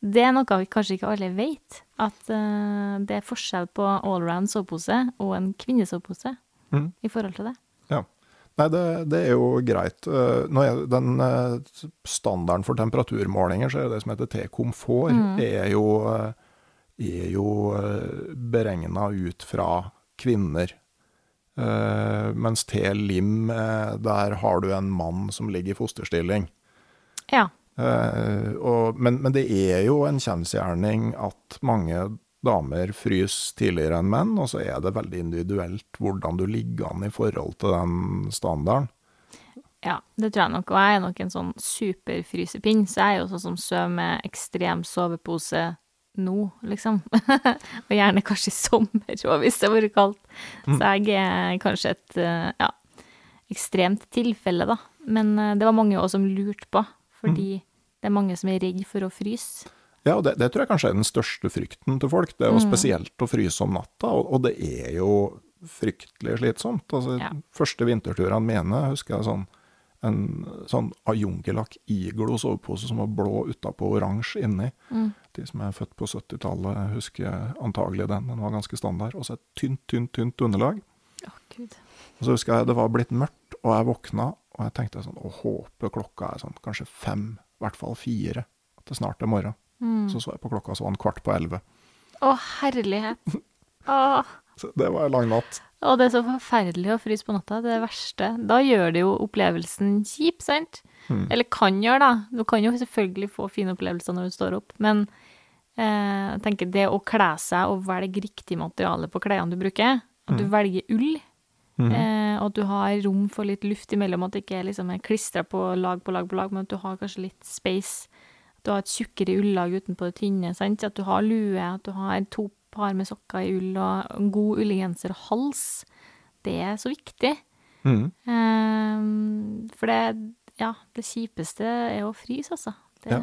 Det er noe vi kanskje ikke alle vet, at uh, det er forskjell på allround sovepose og en kvinnesovepose mm. i forhold til det. Ja. Nei, det, det er jo greit. Eh, Når jeg, den eh, standarden for temperaturmålinger, så er det som heter T-komfort, er jo, er jo beregna ut fra kvinner. Eh, mens T-lim, eh, der har du en mann som ligger i fosterstilling. Ja. Eh, og, men, men det er jo en kjensgjerning at mange damer fryser tidligere enn menn, og så er det veldig individuelt hvordan du ligger an i forhold til den standarden. Ja, det tror jeg nok. Og jeg er nok en sånn superfrysepinn, så jeg er jo sånn som sover med ekstrem sovepose nå, liksom. og gjerne kanskje i sommer òg, hvis det har vært kaldt. Så jeg er kanskje et eh, ja, ekstremt tilfelle, da. Men eh, det var mange også som lurte på, fordi det er mange som er redd for å fryse. Ja, og det, det tror jeg kanskje er den største frykten til folk. Det er jo spesielt å fryse om natta, og, og det er jo fryktelig slitsomt. Altså, Ja. Første vinterturene mine husker jeg sånn en sånn Ayungelak Iglo sovepose som var blå utapå og oransje inni. De som er født på 70-tallet husker jeg antagelig den, den var ganske standard. Og så et tynt, tynt, tynt underlag. Å, gud. Og så husker jeg det var blitt mørkt, og jeg våkna, og jeg tenkte sånn, å håpe klokka er sånn kanskje fem, i hvert fall fire, at det snart er morgen. Så så jeg på klokka, så var den kvart på elleve. Å, herlighet. Åh. Så det var en lang natt. Og det er så forferdelig å fryse på natta, det er det verste. Da gjør det jo opplevelsen kjip, sant? Eller kan gjøre, da. Du kan jo selvfølgelig få fine opplevelser når du står opp, men eh, jeg tenker det å kle seg og velge riktig materiale på klærne du bruker, at du velger ull, eh, og at du har rom for litt luft imellom, at det ikke liksom er klistra på lag på lag på lag, men at du har kanskje litt space. At du har et tjukkere ullag utenpå det tynne, sant? at du har lue, at du har to par med sokker i ull og en god ullgenser og hals. det er så viktig. Mm. Eh, for det, ja, det kjipeste er å fryse, altså. Det, Ja.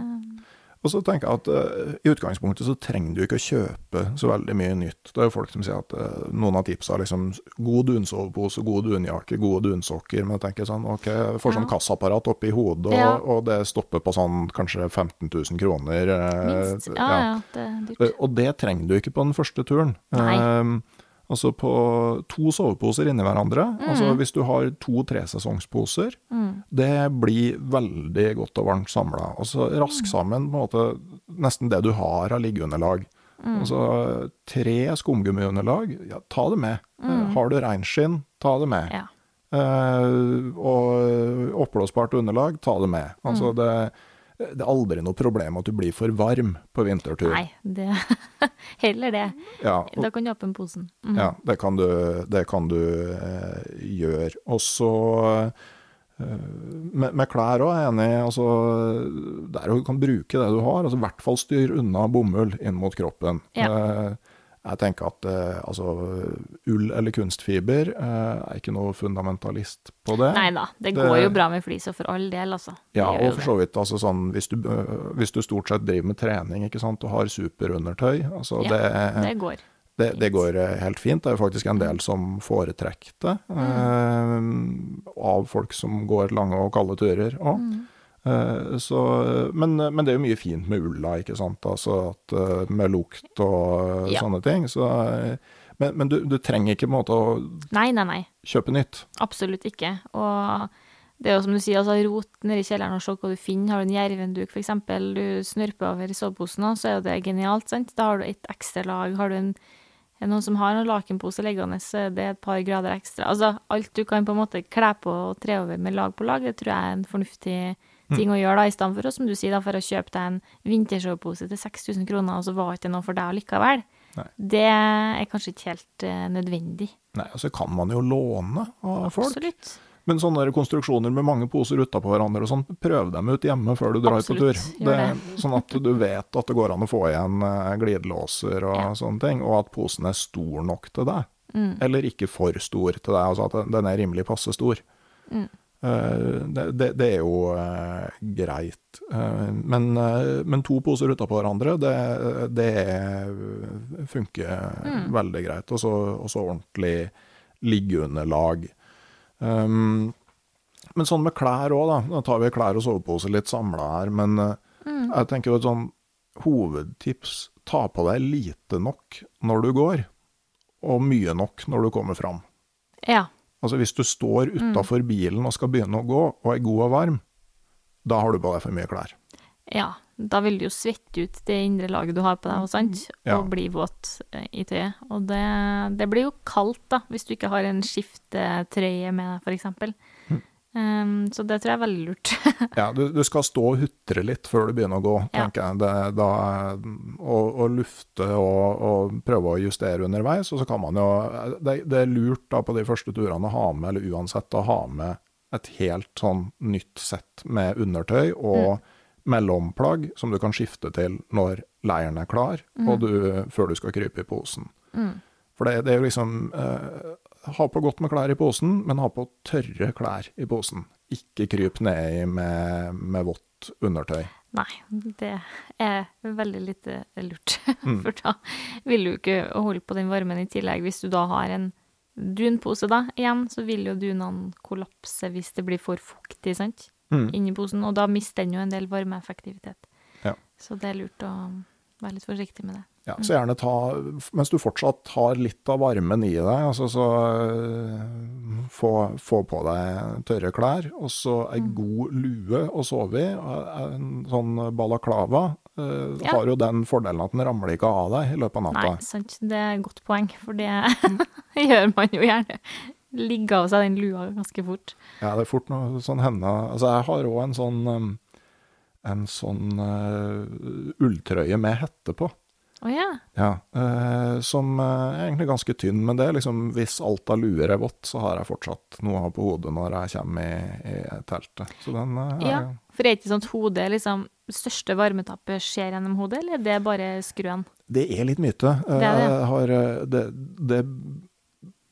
Og så tenker jeg at uh, i utgangspunktet så trenger du ikke å kjøpe så veldig mye nytt. Det er jo folk som sier at uh, noen av tipsa er liksom god dunsovepose, god dunjakke, gode dunsokker. Men jeg tenker sånn, ok, jeg får sånn Ja. kassaapparat oppi hodet, og, Ja. og det stopper på sånn kanskje 15 000 kroner. Uh, minst. Ja, ja, det er dyrt. Og det trenger du ikke på den første turen. Nei. Eh, altså på to soveposer inni hverandre. Altså hvis du har to tresesongposer, Mm. det blir veldig godt og varmt samla. Altså rask sammen på en måte nesten det du har av liggeunderlag. Altså tre skumgummiunderlag, ja, ta det med. Mm. Har du reinskinn, ta det med. Ja. Eh, og oppblåsbart underlag, ta det med. Altså det, det er aldri noe problem at du blir for varm på vintertur. Nei, det Heller det. Ja, og, Da kan du åpne posen. Mm. ja det kan du, det kan du eh, gjøre. Og så eh, med, med klær òg, er jeg enig. Altså, der du kan bruke det du har. Altså, I hvert fall styr unna bomull inn mot kroppen. Ja. Eh, jeg tenker at eh, altså, ull eller kunstfiber eh, er ikke noe fundamentalist på det. Nei da, det Det- går jo bra med flis, og for all del, altså. Det Ja, og for så vidt altså sånn, hvis du, øh, hvis du stort sett driver med trening ikke sant, og har superundertøy, altså Ja, det, Det går. det, det går eh, helt fint. Det er jo faktisk en del som foretrekker det, eh, av folk som går lange og kalde turer òg. Mm. Så, men, men det er jo mye fint med ulla, ikke sant. Altså at, eh, med lukt og Ja. sånne ting. Så, eh, men men du, du trenger ikke på en måte å Nei, nei, nei. kjøpe nytt. Absolutt ikke. Og det er jo som du sier, altså rot nedi kjelleren og se hva du finner. Har du en jervenduk, eksempel, du snurper over i soveposen, så er jo det genialt, sant. Da har du et ekstra lag. Har du en noen som har en lakenpose liggende, så er det et par grader ekstra. Altså alt du kan på en måte kle på og tre over med lag på lag, det tror jeg er en fornuftig ting å gjøre, da, i stedet for, som du sier, da, for å kjøpe deg en vintersovepose til 6000 kroner, og så var ikke noe for deg likevel. Nei. Det er kanskje ikke helt uh, nødvendig. Nei, altså kan man jo låne av folk. Absolutt. Men sånne konstruksjoner med mange poser utapå hverandre og sånn, prøv dem ut hjemme før du drar på tur. Absolutt, gjør Det, sånn at du vet at det går an å få igjen eh, glidelåser og Ja. sånne ting, og at posen er stor nok til deg. Mm. Eller ikke for stor til deg, altså at den er rimelig passe stor. Mm. Eh, det, det, er jo eh, greit. Eh, men, men to poser utapå hverandre, det, det er- funker Mm. veldig greit. Og så ordentlig liggeunderlag. Um, men sånn med klær òg, da. Nå tar vi klær og sovepose litt samla her, men Mm. jeg tenker jo et sånn hovedtips ta på deg lite nok når du går, og mye nok når du kommer fram. Ja. Altså hvis du står Mm. utafor bilen og skal begynne å gå, og er god og varm, da har du på deg for mye klær. Ja, da vil du jo svette ut det indre laget du har på deg, og sant? Ja. og bli våt eh, i tøyet. Og det, det blir jo kaldt, da, hvis du ikke har en skiftetrøye med deg. Hm. Um, så det tror jeg er veldig lurt. Ja, du, du skal stå og hutre litt før du begynner å gå, Ja. jeg. Det, da, og, og lufte og, og prøve å justere underveis. Og så kan man jo det, det er lurt da på de første turene å ha med, eller uansett, å ha med et helt sånn nytt sett med undertøy og mellomplagg som du kan skifte til når leiren er klar, og du, før du skal krype i posen. For det, det er jo liksom eh, Ha på godt med klær i posen, men ha på tørre klær i posen. Ikke kryp ned med, med vått undertøy. Nei, det er veldig lite lurt. Mm. For da vil du ikke holde på den varmen i tillegg. Hvis du da har en dunpose, da, igjen, så vil jo dunene kollapse hvis det blir for fuktig, sant, Mm. inni posen. Og da mister den jo en del varmeeffektivitet. Ja. Så det er lurt å være litt forsiktig med det. Ja, så gjerne ta, mens du fortsatt har litt av varmen i deg, altså så øh, få, få på deg tørre klær, og så ei Mm. god lue å sove i. En sånn balaklava øh, Ja. har jo den fordelen at den ramler ikke av deg i løpet av natta. Nei, sant. Det er et godt poeng, for det gjør man jo gjerne. Ligge av seg den lua ganske fort. Ja, det er fort noe sånn hender. Altså, jeg har òg en sånn en sånn uh, ulltrøye med hette på. Å yeah. Ja, eh, som eh, er egentlig ganske tynn, men det er liksom hvis alt av luer er vått, så har jeg fortsatt noe å ha på hodet når jeg kommer i, i teltet. Så den eh, er ja. For er ikke sånt hodet liksom Største varmetappet skjer gjennom hodet, eller er det bare skruen? Det er litt myte. Eh, Det er det. Har, eh, det, det,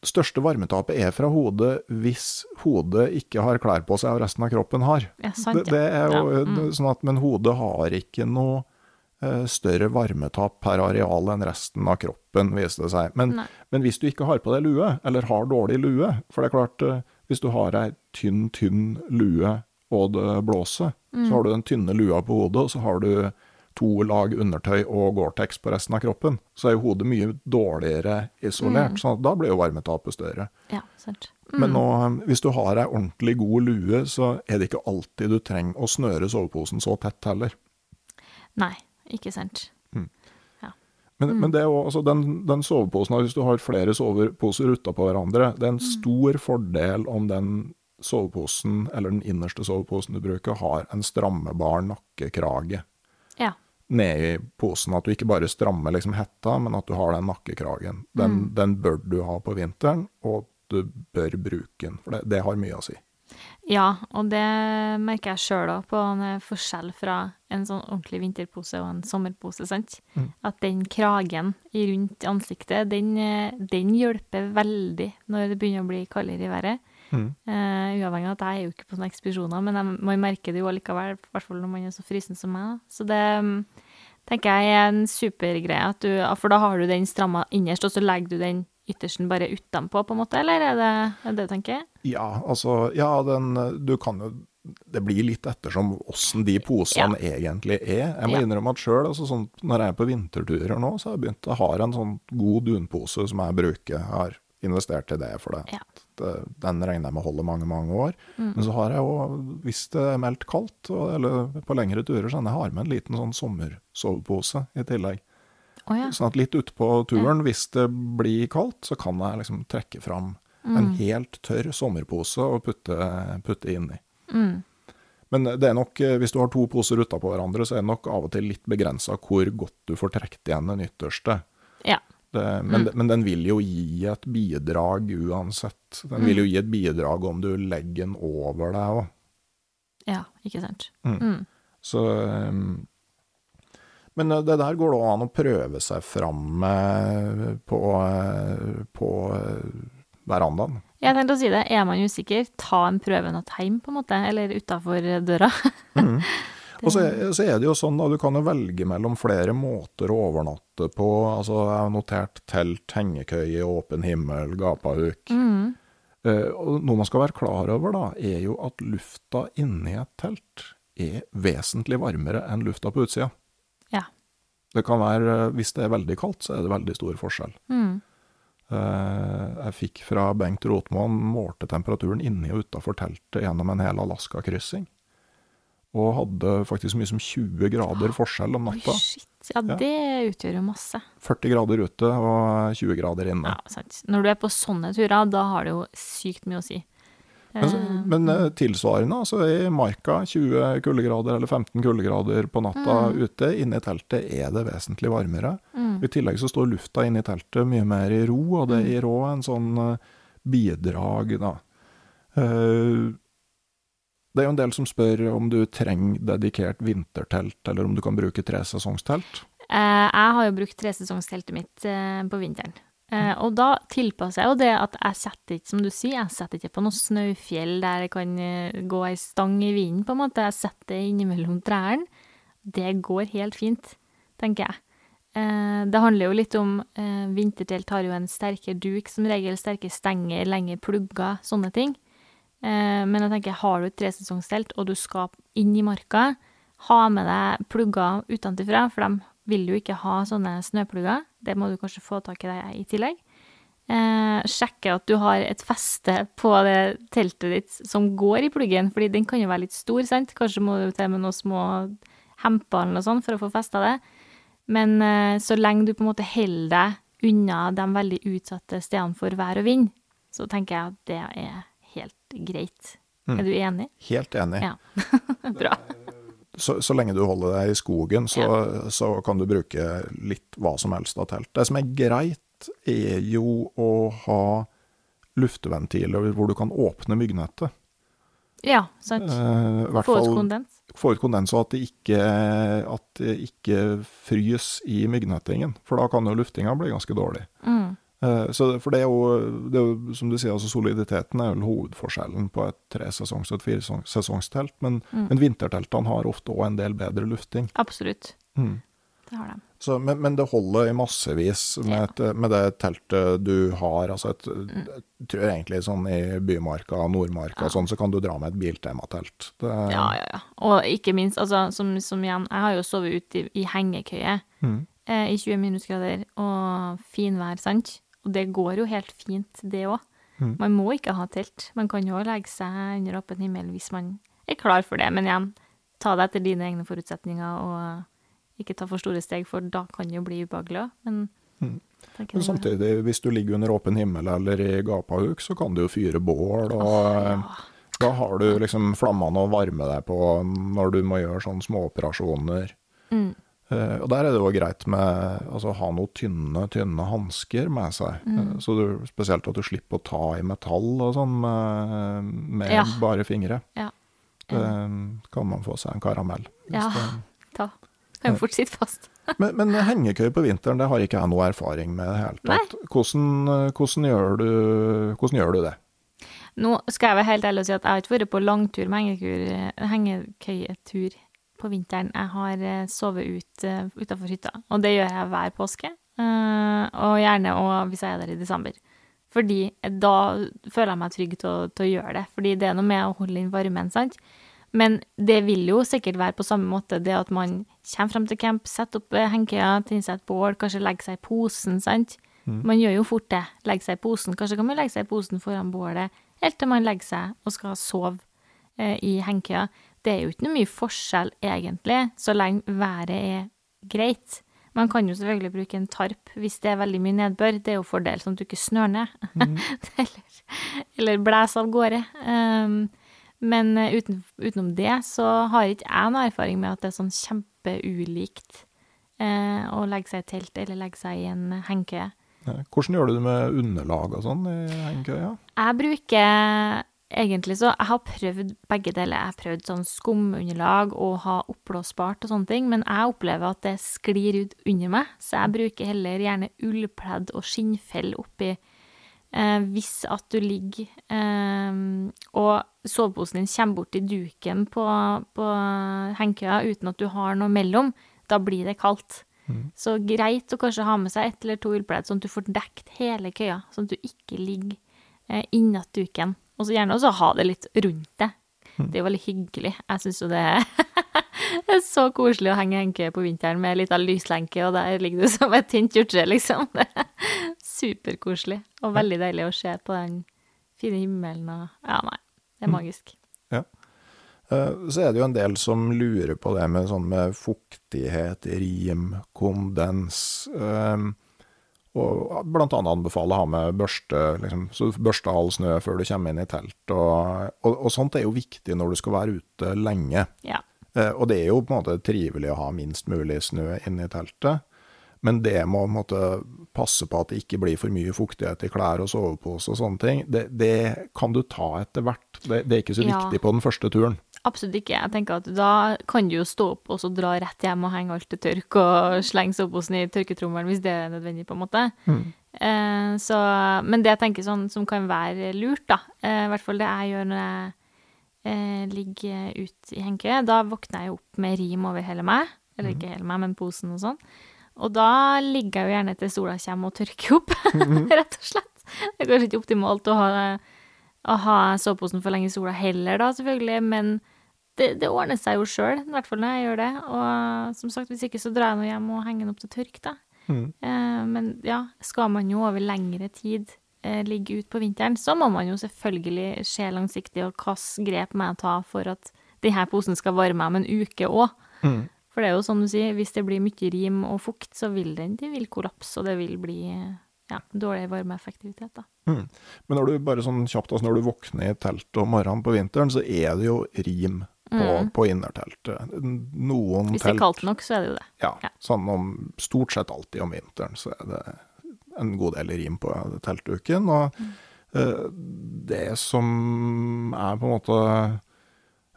største varmetapet er fra hodet hvis hodet ikke har klær på seg og resten av kroppen har. Ja, sant, det, det er jo ja. Mm. sånn at, Men hodet har ikke noe eh, større varmetap per areal enn resten av kroppen, viser det seg. Men, men hvis du ikke har på deg lue, eller har dårlig lue For det er klart, eh, hvis du har ei tynn, tynn lue og det blåser, Mm. så har du den tynne lua på hodet, og så har du to lag undertøy og Gore-Tex på resten av kroppen. Så er jo hodet mye dårligere isolert, Mm. så da blir jo varmetapet større. Ja, sant. Men nå, hvis du har ei ordentlig god lue, så er det ikke alltid du trenger å snøre soveposen så tett heller. Nei, ikke sant. Men, Mm. men det er jo, altså den, den soveposen, hvis du har flere soveposer utapå hverandre, det er en Mm. stor fordel om den soveposen, eller den innerste soveposen du bruker, har en strammebar nakkekrage Ja. nedi posen. At du ikke bare strammer liksom hetta, men at du har den nakkekragen. Den, Mm. den bør du ha på vinteren, og du bør bruke den, for det, det har mye å si. Ja, og det merker jeg sjøl òg, på en forskjell fra en sånn ordentlig vinterpose og en sommerpose, sant. At den kragen rundt ansiktet, den, eh, den hjelper veldig når det begynner å bli kaldere i været. Eh, uavhengig av at jeg er jo ikke på sånne ekspedisjoner, men jeg, man merker det jo allikevel, i hvert fall når man er så frysen som meg. Så det mm, tenker jeg er en supergreie, at du, for da har du den stramma innerst, og så legger du den yttersten bare utenpå, på en måte, eller er det er det du tenker? Ja, altså, ja, den, du kan jo det blir litt ettersom åssen de posene egentlig er. Jeg må Ja. innrømme at sjøl, altså sånn, når jeg er på vinterturer nå, så har jeg begynt å ha en sånn god dunpose som jeg bruker. Jeg har investert i det, for det. Ja. det den regner jeg med holder mange, mange år. Men så har jeg jo, hvis det er meldt kaldt, og, eller på lengre turer, så jeg har med en liten sånn sommersovepose i tillegg. Å ja. Sånn at litt utpå turen, hvis det blir kaldt, så kan jeg liksom trekke fram en helt tørr sommerpose og putte, putte inni. Men det er nok, eh, hvis du har to poser utapå hverandre, så er det nok av og til litt begrensa hvor godt du får trukket igjen den ytterste. Ja. Det, men, men den vil jo gi et bidrag uansett. Den vil jo gi et bidrag om du legger den over deg òg. Ja, ikke sant. Så um, Men eh, det der går det an å prøve seg fram på, eh, på eh, verandaen. Jeg tenkte å si det, er man usikker, ta en prøve natt hjem, på en måte, eller utafor døra. Og så, så er det jo sånn da, du kan jo velge mellom flere måter å overnatte på. Altså, jeg har notert telt, hengekøye, åpen himmel, gapahuk. Eh, og noe man skal være klar over da, er jo at lufta inni et telt er vesentlig varmere enn lufta på utsida. Ja. Det kan være, eh, hvis det er veldig kaldt, så er det veldig stor forskjell. Mm. jeg fikk fra Bengt Rotmoen målte temperaturen inni og utafor teltet gjennom en hel Alaska-kryssing. Og hadde faktisk så mye som 20 grader forskjell om Oi, natta. shit. Ja, det utgjør jo masse. 40 grader ute og 20 grader inne. Ja, sant. Når du er på sånne turer, da har det jo sykt mye å si. Men, men eh, tilsvarende, altså i marka, 20 kuldegrader eller 15 kuldegrader på natta ute, inne i teltet er det vesentlig varmere. I tillegg så står lufta inne i teltet mye mer i ro, og det gir òg en sånn eh, bidrag, da. Eh, det er jo en del som spør om du trenger dedikert vintertelt, eller om du kan bruke tresesongstelt. Eh, jeg har jo brukt tresesongsteltet mitt eh, på vinteren. Eh, og da tilpasser jeg jo det at jeg setter ikke, som du sier, jeg setter ikke på noe snøfjell der det kan eh, gå ei stang i vinden, på en måte. Jeg setter det innimellom trærne. Det går helt fint, tenker jeg. Eh, det handler jo litt om eh, Vintertelt har jo en sterkere duk, som regel sterke stenger, lengre plugger, sånne ting. Eh, men jeg tenker, har du et tresesongstelt, og du skal inn i marka, ha med deg plugger utenfra, for de vil jo ikke ha sånne snøplugger. Det må du kanskje få tak i deg i tillegg. Eh, sjekke at du har et feste på det teltet ditt som går i pluggen, fordi den kan jo være litt stor, sant? Kanskje må du til med noen små hemper eller noe sånt for å få festa det. Men eh, så lenge du på en måte holder deg unna de veldig utsatte stedene for vær og vind, så tenker jeg at det er helt greit. Er du enig? Helt enig. Ja. Bra. Så, så lenge du holder deg i skogen, så, så kan du bruke litt hva som helst av telt. Det som er greit, er jo å ha lufteventiler hvor du kan åpne myggnettet. Ja, sant. Eh, Få ut kondens. få ut kondens, og at det ikke, at det ikke frys i myggnettingen. For da kan jo luftinga bli ganske dårlig. Mm. Eh, Så, for det er, jo, det er jo, som du sier, altså soliditeten er vel hovedforskjellen på et tresesongs- og et firesesongstelt. Men, Mm. men vinterteltene har ofte òg en del bedre lufting. Absolutt. Mm. Det har de. Så, men, men det holder i massevis med, et, med det teltet du har. Altså et, jeg tror egentlig sånn i Bymarka, Nordmarka og sånn, så kan du dra med et biltematelt. Det, Ja, ja, ja. Og ikke minst, altså, som, som igjen, jeg har jo sovet ute i, i hengekøye Mm. eh, i 20 minusgrader og finvær, sant? Og det går jo helt fint, det òg. Mm. Man må ikke ha telt. Man kan jo legge seg under åpen himmel hvis man er klar for det. Men igjen, ta det etter dine egne forutsetninger, og ikke ta for store steg, for da kan det jo bli ubehagelig òg. Men Mm. Men det- samtidig, hvis du ligger under åpen himmel eller i gapahuk, så kan du jo fyre bål, og eh, da har du liksom flammene å varme deg på når du må gjøre sånne småoperasjoner. Mm. Eh, og der er det jo greit med altså, å ha noen tynne, tynne hansker med seg. Mm. Eh, så du, spesielt at du slipper å ta i metall og sånn med, med Ja. bare fingre. Ja. Det kan man få seg en karamell. Ja, det- ta. Kan jo fort sitte fast. Men, men hengekøye på vinteren, det har ikke jeg noe erfaring med i det hele tatt. Hvordan, hvordan, gjør du, hvordan gjør du det? Nå skal jeg være helt ærlig og si at jeg har ikke vært på langtur med hengekøyetur på vinteren. Jeg har eh, sovet ut uh, utafor hytta, og det gjør jeg hver påske. eh, og gjerne og hvis jeg er der i desember. Fordi da føler jeg meg trygg til å, til å gjøre det. Fordi det er noe med å holde inn varmen, sant. Men det vil jo sikkert være på samme måte det at man kommer frem til camp, setter opp eh, hengekøya, tenner seg et bål, kanskje legger seg i posen, sant. Man gjør jo fort det. Legger seg i posen. Kanskje kan man legge seg i posen foran bålet helt til man legger seg og skal sove eh, i hengekøya. Det er jo ikke noe mye forskjell, egentlig, så lenge været er greit. Man kan jo selvfølgelig bruke en tarp hvis det er veldig mye nedbør. Det er jo fordel, sånn at du ikke snør ned. eller, eller blæser av gårde. Um, men eh, uten, utenom det så har ikke jeg noe erfaring med at det er sånn kjempeulikt uh, å legge seg i telt eller legge seg i en hengekøye. Hvordan gjør du det med underlag og sånn i hengekøya? Jeg bruker egentlig så Jeg har prøvd begge deler. Jeg har prøvd sånn skumunderlag og ha oppblåsbart og sånne ting, men jeg opplever at det sklir ut under meg, så jeg bruker heller gjerne ullpledd og skinnfell oppi. Eh, hvis at du ligger eh, og soveposen din kommer bort til duken på, på hengekøya uten at du har noe mellom, da blir det kaldt. Så greit å kanskje ha med seg ett eller to ullpledd, sånn at du får dekt hele køya, sånn at du ikke ligger eh, innat duken. Og så gjerne også ha det litt rundt det. Det er jo veldig hyggelig. Jeg syns jo det er, så koselig å henge henke på vinteren med litt av lyslenke, og der ligger du som et tynt hjortre, liksom. Det er superkoselig. Og veldig deilig å se på den fine himmelen og Ja, nei. Det er magisk. Ja. Eh, Så er det jo en del som lurer på det med sånn med fuktighet, rim, kondens. eh, Og annet anbefale å ha med børste, liksom, så du all snø før du kommer inn i telt. Og, og, og sånt er jo viktig når du skal være ute lenge. Ja. Eh, Og det er jo på en måte trivelig å ha minst mulig snø inne i teltet. Men det må å måte passe på at det ikke blir for mye fuktighet i klær og sovepose og sånne ting. Det, det kan du ta etter hvert. Det, det er ikke så Ja. viktig på den første turen. Absolutt ikke. Jeg tenker at da kan du jo stå opp og så dra rett hjem og henge alt til tørk og slenge soposen i tørketrommelen hvis det er nødvendig, på en måte. Eh, så, men det jeg tenker sånn som kan være lurt, da, eh, i hvert fall det jeg gjør når jeg eh, ligger ute i hengekøye, da våkner jeg opp med rim over hele meg. Eller ikke hele meg, men posen og sånn. Og da ligger jeg jo gjerne til sola kommer og tørker opp, rett og slett. Det er kanskje ikke optimalt å ha, å ha soveposen for lenge i sola heller, da, selvfølgelig, men det, det ordner seg jo sjøl, i hvert fall når jeg gjør det. Og som sagt, hvis ikke så drar jeg nå hjem og henger den opp til tørk, da. Eh, men ja, skal man jo over lengre tid eh, ligge ut på vinteren, så må man jo selvfølgelig se langsiktig, og hvilke grep må jeg ta for at denne posen skal varme om en uke òg. For det er jo som du sier, hvis det blir mye rim og fukt, så vil den det vil kollapse, og det vil bli ja, dårlig varmeeffektivitet, da. Mm. Men når du bare sånn kjapt, altså når du våkner i teltet om morgenen på vinteren, så er det jo rim på, på innerteltet. Noen Mm. Hvis det er kaldt nok, så er det jo det. Ja, Ja. sånn om stort sett alltid om vinteren så er det en god del rim på teltduken. Og Mm. eh, det som jeg på en måte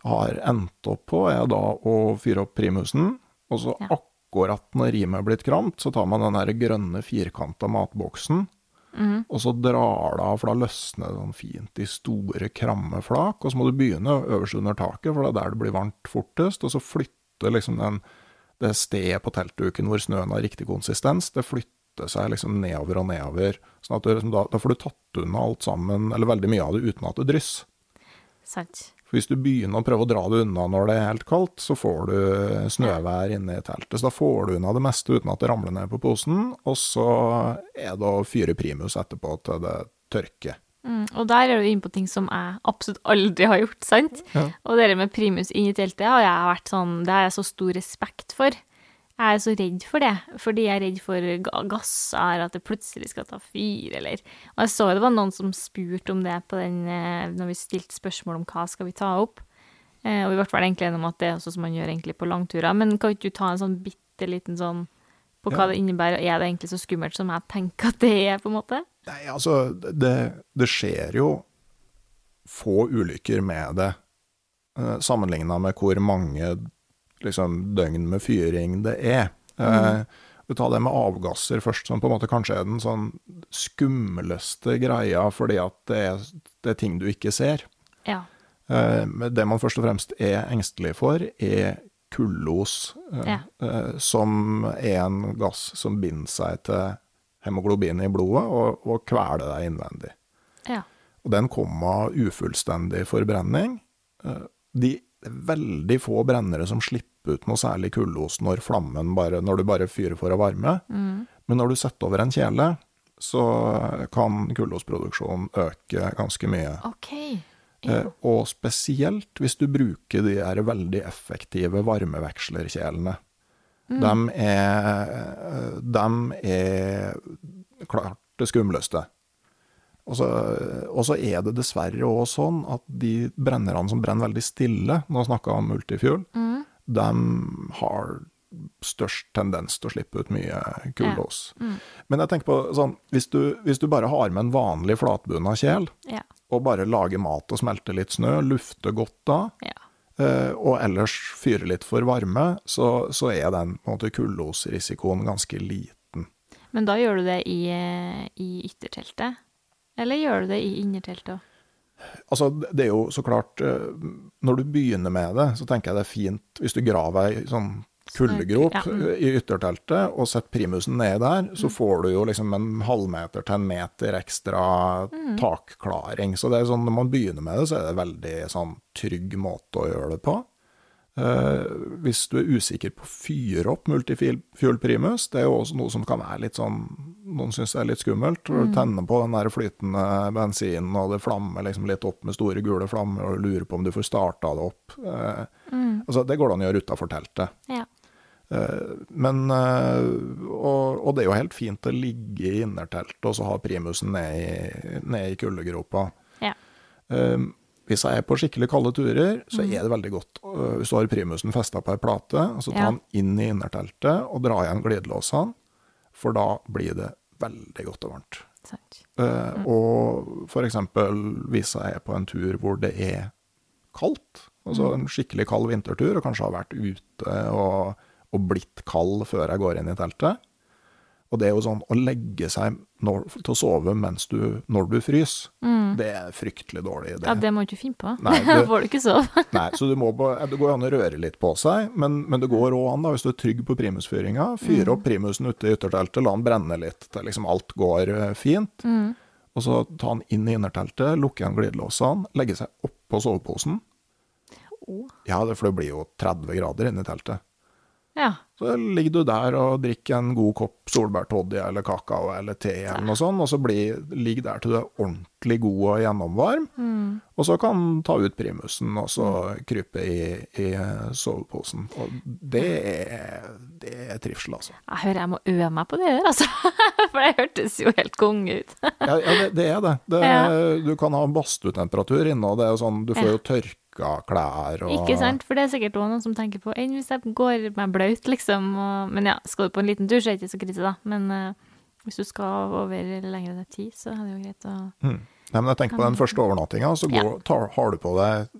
har endt opp på, er da å fyre opp primusen, og så Ja. akkurat når rimet er blitt kramt, så tar man den der grønne firkanta matboksen, og så drar det av, for da løsner det sånn fint i store, kramme flak. Og så må du begynne øverst under taket, for det er der det blir varmt fortest. Og så flytter liksom den, det stedet på teltduken hvor snøen har riktig konsistens, det flytter seg liksom nedover og nedover. sånn at du, liksom, da, da får du tatt unna alt sammen, eller veldig mye av det, uten at det drysser. Sant. For hvis du begynner å prøve å dra det unna når det er helt kaldt, så får du snøvær inne i teltet. Så da får du unna det meste uten at det ramler ned på posen, og så er det å fyre primus etterpå til det tørker. Mm, og der er du inne på ting som jeg absolutt aldri har gjort, sant? Ja. Og det med primus inn i teltet har jeg vært sånn, det har jeg så stor respekt for. Jeg er så redd for det, fordi jeg er redd for ga- gasser, at det plutselig skal ta fyr, eller Og jeg så det var noen som spurte om det på den, eh, når vi stilte spørsmål om hva skal vi ta opp. Eh, og vi ble vel egentlig enige om at det er også som man gjør egentlig på langturer. Men kan ikke du ta en sånn bitte liten sånn på hva Ja. det innebærer? Er det egentlig så skummelt som jeg tenker at det er, på en måte? Nei, altså, det, det skjer jo få ulykker med det, eh, sammenligna med hvor mange liksom, døgn med fyring det er. Mm. vi tar det med avgasser først, som på en måte kanskje er den sånn skumleste greia, fordi at det er, det er ting du ikke ser. Ja. Uh, men det man først og fremst er engstelig for, er kullos, uh, Ja. som er en gass som binder seg til hemoglobin i blodet og, og kveler deg innvendig. Ja. Og den kommer av ufullstendig forbrenning. De det er veldig få brennere som slipper ut noe særlig kullos når flammen bare, når du bare fyrer for å varme. Men når du setter over en kjele, så kan kullosproduksjonen øke ganske mye. Okay. Eh, og spesielt hvis du bruker de her veldig effektive varmevekslerkjelene. De er, de er klart det skumleste. Og så, og så er det dessverre òg sånn at de brennerne som brenner veldig stille, nå snakker jeg om multifuel, de har størst tendens til å slippe ut mye kullås. Men jeg tenker på sånn, hvis du, hvis du bare har med en vanlig flatbunna kjel, Ja. og bare lager mat og smelter litt snø, lufter godt da, Ja. eh, og ellers fyrer litt for varme, så, så er den på en måte kullosrisikoen ganske liten. Men da gjør du det i, eh, i ytterteltet? Eller gjør du det i innerteltet òg? Altså, det er jo så klart eh, Når du begynner med det, så tenker jeg det er fint hvis du graver ei sånn kuldegrop Ja, mm. eh, i ytterteltet og setter primusen ned der, så får du jo liksom en halvmeter til en meter ekstra Mm. takklaring. Så det er sånn, når man begynner med det, så er det en veldig sånn trygg måte å gjøre det på. Eh, hvis du er usikker på å fyre opp multifuel primus, det er jo også noe som kan være litt sånn Noen syns det er litt skummelt. Mm. du tenner på den der flytende bensinen, og det flammer liksom litt opp med store gule flammer, og du lurer på om du får starta det opp. Mm. altså, det går det an å gjøre utafor teltet. Ja. Eh, Men eh, og, og det er jo helt fint å ligge i innerteltet og så ha primusen ned i, ned i kuldegropa. Ja. Eh, hvis jeg er på skikkelig kalde turer, så er det veldig godt øh, hvis du har primusen festa på ei plate, og så ta Ja. den inn i innerteltet og dra igjen glidelåsene, for da blir det veldig godt og varmt. Sant. Eh, Og for eksempel hvis jeg er på en tur hvor det er kaldt, altså en skikkelig kald vintertur, og kanskje har vært ute og, og blitt kald før jeg går inn i teltet. Og det er jo sånn å legge seg når, til å sove mens du, når du fryser, det er fryktelig dårlig idé. Ja, det må du ikke finne på. Nei, Da får du ikke sove. Nei, så du må det går an å røre litt på seg, men, men det går òg an, da, hvis du er trygg på primusfyringa. Fyre opp primusen ute i ytterteltet, la den brenne litt til liksom alt går fint. fint. Og så ta den inn i innerteltet, lukke igjen glidelåsene, legge seg oppå soveposen. Ja, for det blir jo 30 grader inne i teltet. Ja. Så ligger du der og drikker en god kopp solbærtoddy eller kakao eller te eller noe sånt, og så ligg der til du er ordentlig god og gjennomvarm. Og så kan ta ut primusen og så krype i, i soveposen. Og det er, det er trivsel, altså. Jeg hører jeg må øve meg på det der, altså. For det hørtes jo helt konge ut. Ja, ja det, det er det. det Ja. Du kan ha badstuetemperatur inne, og det er jo sånn, du får jo tørka klær og Ikke sant? For det er sikkert også noen som tenker på enn hvis jeg går meg blaut, liksom. Og, men ja, skal du på en liten tur, så er det ikke så krise, da. Men uh, hvis du skal over lengre enn tid, så er det jo greit å Nei, men jeg tenker på den første overnattinga, så går, tar, har du på deg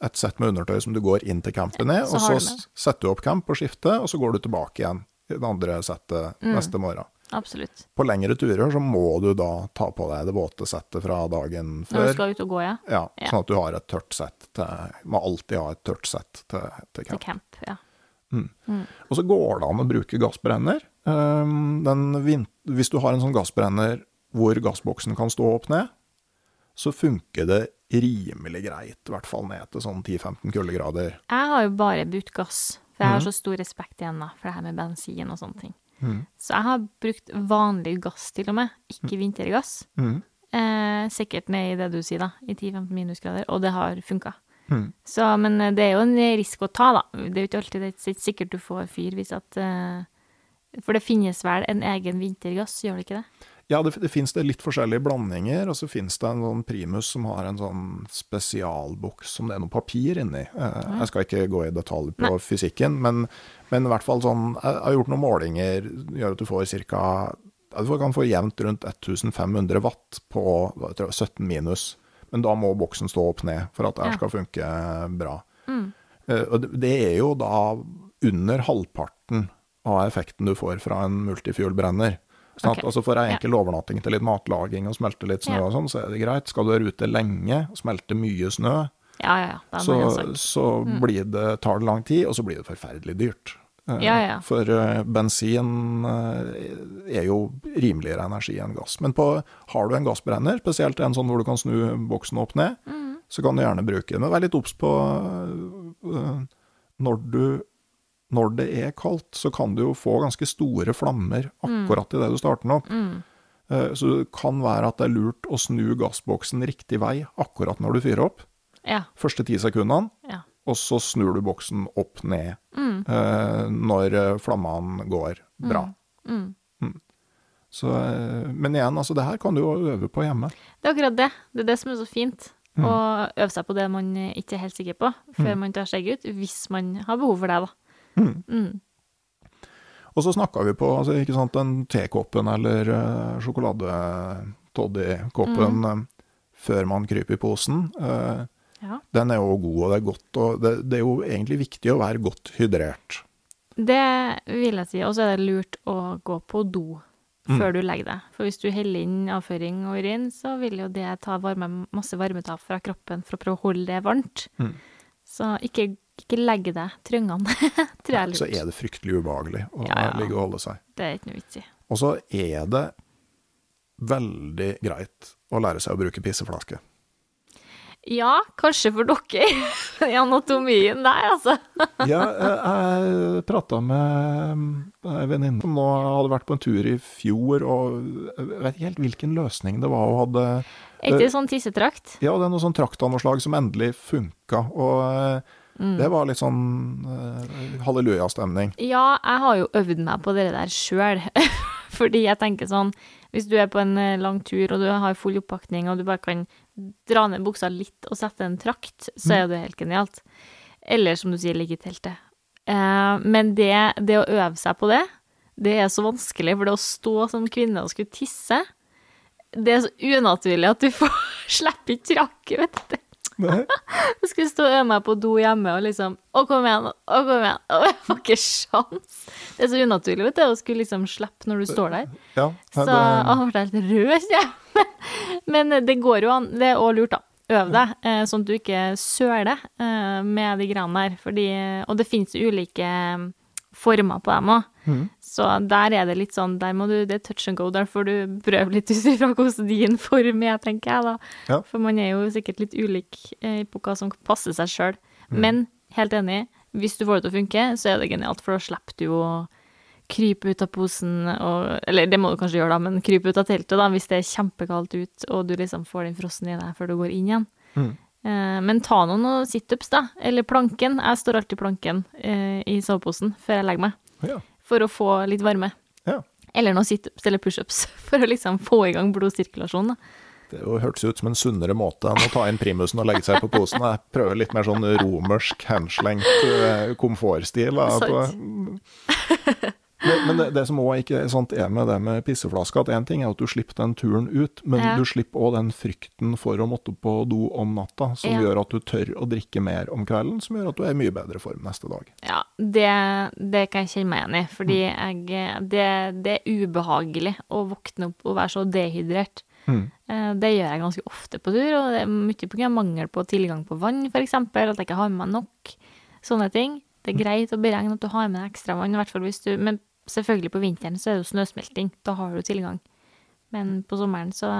et sett med undertøy som du går inn til campen i, Så og så setter du opp camp og skifter, og så går du tilbake igjen i det andre settet Mm. neste morgen. Absolutt. På lengre turer så må du da ta på deg det våte settet fra dagen før. Når du skal ut og gå, ja. Ja, Ja. sånn at du har et tørt sett til Må alltid ha et tørt sett til, til Til camp. Camp. Mm. Og så går det an å bruke gassbrenner. Um, den hvis du har en sånn gassbrenner hvor gassboksen kan stå opp ned, så funker det rimelig greit, i hvert fall ned til sånn 10-15 kuldegrader. Jeg har jo bare brukt gass, for jeg har så stor respekt igjen da, for det her med bensin og sånne ting. Mm. Så jeg har brukt vanlig gass til og med, ikke vintergass. Mm. Eh, sikkert ned i det du sier, da, i 10-15 minusgrader, og det har funka. Mhm. Så, men eh, det er jo en risiko å ta, da. Det er jo ikke alltid det er sikkert du får fyr hvis at eh, For det finnes vel en egen vintergass, gjør det ikke det? Ja, det, det finnes det litt forskjellige blandinger, og så finnes det en sånn primus som har en sånn spesialboks som det er noe papir inni. Eh, Jeg skal ikke gå i detalj på Nei. fysikken, men, men i hvert fall sånn Jeg har gjort noen målinger, gjør at du får ca. Du kan få jevnt rundt 1500 watt på hva tror jeg, 17 minus. Men da må boksen stå opp ned for at det her Ja. skal funke bra. Mm. Og det- er jo da under halvparten av effekten du får fra en multifuel-brenner. Sånn okay. Altså For ei Ja. enkel overnatting til litt matlaging og smelte litt snø Ja. og sånn, så er det greit. Skal du være ute lenge og smelte mye snø, Ja, ja, ja. Det så, sak. så blir det, tar det lang tid, og så blir det forferdelig dyrt. Eh, Ja, ja. For eh, bensin eh, er jo rimeligere energi enn gass. Men på, har du en gassbrenner, spesielt en sånn hvor du kan snu boksen opp ned, Mm. så kan du gjerne bruke den. Men vær litt obs på når du når det er kaldt, så kan du jo få ganske store flammer akkurat idet du starter den opp. Mm. Så det kan være at det er lurt å snu gassboksen riktig vei akkurat når du fyrer opp. Ja. Første ti sekundene, ja. Og så snur du boksen opp ned eh, når eh, flammene går bra. Mm. Så, eh, men igjen, altså det her kan du jo øve på hjemme. Det er akkurat det. Det er det som er så fint. Å øve seg på det man ikke er helt sikker på, før man tar seg ut, hvis man har behov for det, da. Og så snakka vi på altså, ikke sant, den tekoppen eller uh, sjokoladetoddy-koppen uh, før man kryper i posen. eh, Ja. den er jo god, og det er godt. Og det, det er jo egentlig viktig å være godt hydrert. Det vil jeg si. Og så er det lurt å gå på do før du legger deg. For hvis du heller inn avføring og urin, så vil jo det ta varme, masse varmetap fra kroppen for å prøve å holde det varmt. Så ikke, ikke legg deg trøngende, tror jeg er lurt. Så er det fryktelig ubehagelig å Ja, ja. ligge og holde seg. Det er ikke noe vits i. Og så er det veldig greit å lære seg å bruke pisseflaske. Ja, kanskje for dere i anatomien der, altså. Ja, jeg, jeg prata med ei venninne som nå hadde vært på en tur i fjor, og jeg vet ikke helt hvilken løsning det var hun hadde Er ikke det sånn tissetrakt? Ja, det er noe sånn traktanslag som endelig funka, og eh, Mm. det var litt sånn uh, hallelujastemning. Ja, jeg har jo øvd meg på det der sjøl. Fordi jeg tenker sånn Hvis du er på en eh, lang tur og du har full oppakning, og du bare kan dra ned buksa litt og sette en trakt, så er jo det helt genialt. Eller som du sier, ligge i teltet. Eh, men det, det å øve seg på det, det er så vanskelig, for det å stå som kvinne og skulle tisse det er så unaturlig at du får slippe i trakket, vet du. Jeg skulle stå og øve meg på do hjemme og liksom Å, kom igjen, å, kom igjen. Å, jeg har ikke sjans. Det er så unaturlig, vet du, å skulle liksom slippe når du står der. Ja, Så det, å, jeg ble helt rød, jeg. Men det går jo an. Det er òg lurt, da. Øv deg, eh, sånn at du ikke søler eh, med de greiene der. Fordi, og det finnes ulike former på dem òg. Så der er det litt sånn Der må du Det er touch and go. Der får du prøve litt ut ifra hvordan din form er, tenker jeg, da. Ja. For man er jo sikkert litt ulik eh, på hva som passer seg sjøl. Men helt enig, hvis du får det til å funke, så er det genialt, for da slipper du å krype ut av posen og Eller det må du kanskje gjøre, da, men krype ut av teltet, da, hvis det er kjempekaldt ut, og du liksom får den frossen i deg før du går inn igjen. Eh, men ta nå noen situps, da. Eller planken. Jeg står alltid planken eh, i soveposen før jeg legger meg, ja, for å få litt varme. ja. Eller noen situps eller pushups, for å liksom få i gang blodsirkulasjonen. Det hørtes ut som en sunnere måte enn å ta inn primusen og legge seg på posen. Jeg prøver litt mer sånn romersk, henslengt eh, komfortstil. da, på- Men, men det, det som òg ikke sant, er med det med pisseflaska, at én ting er at du slipper den turen ut, men Ja. du slipper òg den frykten for å måtte på do om natta, som Ja. gjør at du tør å drikke mer om kvelden, som gjør at du er i mye bedre form neste dag. Ja, det, det kan jeg kjenne meg igjen i, fordi jeg, det, det er ubehagelig å våkne opp og være så dehydrert. Mm. Eh, Det gjør jeg ganske ofte på tur, og det er mye pga. mangel på tilgang på vann, f.eks., at jeg ikke har med meg nok. Sånne ting. Det er greit å beregne at du har med deg ekstra vann, i hvert fall hvis du Men selvfølgelig på vinteren så er det jo snøsmelting, da har du tilgang. Men på sommeren så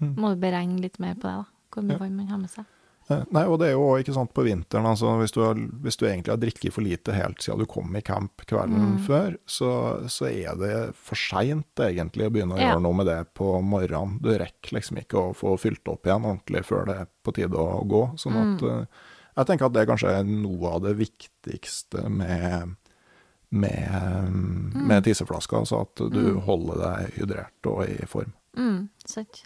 må du beregne litt mer på det, da. Hvor mye vann man har med seg. Eh, Nei, og det er jo ikke sant, på vinteren, altså hvis du, har, hvis du egentlig har drikket for lite helt siden du kom i camp kvelden før, så, så er det for seint egentlig å begynne å Ja. gjøre noe med det på morgenen. Du rekker liksom ikke å få fylt opp igjen ordentlig før det er på tide å gå. Sånn at eh, jeg tenker at det kanskje er noe av det viktigste med med, med tisseflaska, altså at du holder deg hydrert og i form. Mm, sant.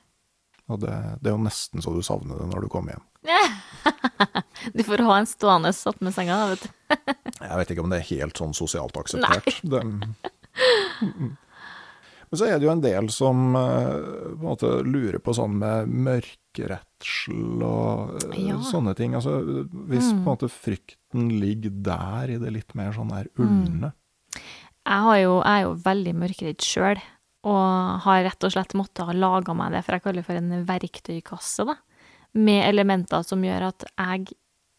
Og det, det er jo nesten så du savner det når du kommer hjem. Du får ha en stående satt med senga, vet du. Jeg vet ikke om det er helt sånn sosialt akseptert. Det, Mm. men så er det jo en del som eh, på en måte lurer på sånn med mørkeredsel og eh, Ja. sånne ting. Altså, hvis på en måte frykten ligger der i det litt mer sånn der ulne. Jeg, jo, jeg er jo veldig mørkredd sjøl, og har rett og slett måttet ha laga meg det, for jeg kaller det for en verktøykasse, da. Med elementer som gjør at jeg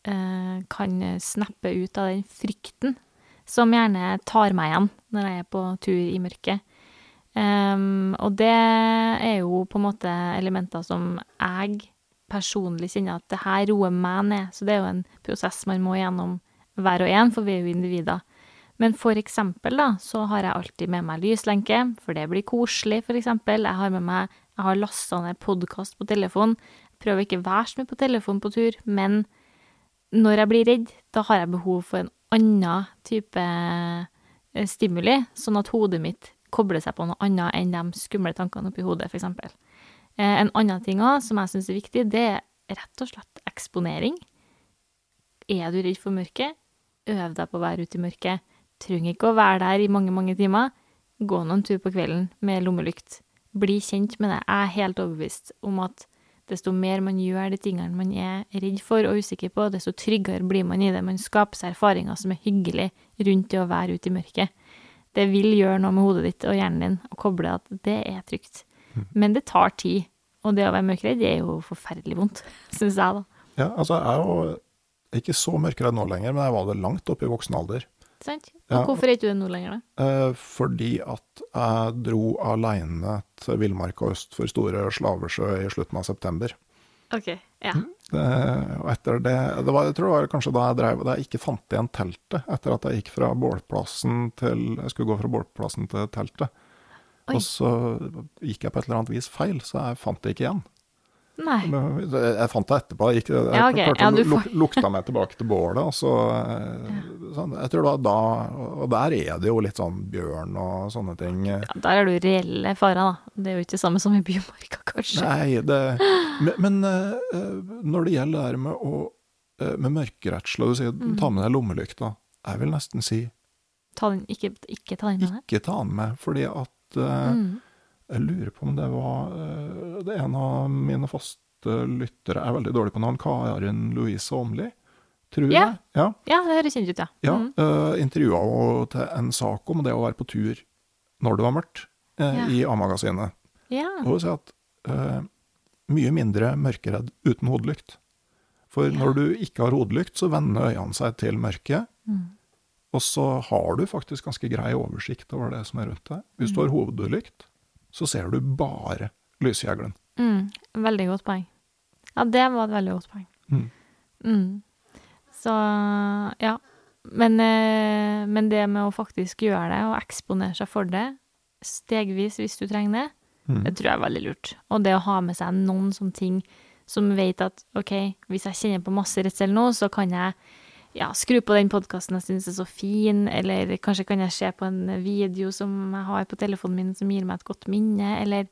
eh, kan snappe ut av den frykten som gjerne tar meg igjen når jeg er på tur i mørket. Um, og det er jo på en måte elementer som jeg personlig kjenner at det her roer meg ned. Så det er jo en prosess man må gjennom hver og en, for vi er jo individer. Men for eksempel da, så har jeg alltid med meg lyslenke, for det blir koselig, for eksempel. Jeg har med meg, jeg har lastet ned podcast på telefon. Prøver ikke å være så mye på telefon på tur, men når jeg blir redd, da har jeg behov for en annen type eh, stimuli, sånn at hodet mitt kobler seg på noe annet enn de skumle tankene oppi hodet, eksempel. Eh, En annen ting også, som jeg synes er viktig, det er rett og slett eksponering. Er du redd for mørket? Øv deg på å være ute i mørket. Trenger ikke å være der i mange, mange timer. Gå noen tur på kvelden med lommelykt. Bli kjent med det. Jeg er helt overbevist om at desto mer man gjør de tingene man er redd for og usikker på, desto tryggere blir man i det. Man skaper seg erfaringer som er hyggelig rundt det å være ute i mørket. Det vil gjøre noe med hodet ditt og hjernen din å koble at det er trygt. Men det tar tid. Og det å være mørkredd, er jo forferdelig vondt, syns jeg, da. Ja, altså jeg er jo ikke så mørkredd nå lenger, men jeg var det langt opp i voksen alder. Sant? Ja. Og hvorfor er ikke du det nå lenger, da? Eh, fordi at jeg dro aleine til villmarka øst for Store Slavesjø i slutten av september. OK. Ja. Det, og etter det, det var, Jeg tror det var kanskje da jeg drev, da jeg ikke fant igjen teltet, etter at jeg gikk fra bålplassen til Jeg skulle gå fra bålplassen til teltet. Oi. Og så gikk jeg på et eller annet vis feil, så jeg fant det ikke igjen. Nei. Jeg fant det etterpå. Jeg, gikk, jeg Ja, okay. klarte å ja, får- lukta meg tilbake til bålet. Og så, eh, sånn, jeg tror da, da Og der er det jo litt sånn bjørn og sånne ting. Ja, der er du reelle fara, da. Det er jo ikke det samme som i bymarka, kanskje. Nei, det Men, men eh, når det gjelder det her med, å, eh, med mørkeredsel, og du sier Mm. ta med deg lommelykta, jeg vil nesten si Ta den, ikke, ikke ta den med deg. ikke ta den med, fordi at eh, Mm. Jeg lurer på om det var eh, Det er en av mine faste lyttere, er veldig dårlig på navn, Karin Louise Åmli, tror jeg. Ja. Ja, det høres kjent ut, ja. Ja, Mm. uh, intervjua henne til en sak om det å være på tur når det var mørkt, uh, Ja. i A-magasinet. ja. Og hun sier at uh, mye mindre mørkeredd uten hodelykt. For når du ikke har hodelykt, så vender øynene seg til mørket. Mm. Og så har du faktisk ganske grei oversikt over det som er rundt deg. Hvis du har hodelykt, så ser du bare lyskjeglen. Mm. Veldig godt poeng. Ja, det var et veldig godt poeng. Mm. Mm. Så ja. Men, eh, men det med å faktisk gjøre det, og eksponere seg for det, stegvis hvis du trenger det, Mm. det tror jeg er veldig lurt. Og det å ha med seg noen sånne ting som vet at OK, hvis jeg kjenner på masse redsel nå, så kan jeg ja, skru på den podkasten jeg syns er så fin, eller kanskje kan jeg se på en video som jeg har på telefonen min som gir meg et godt minne, eller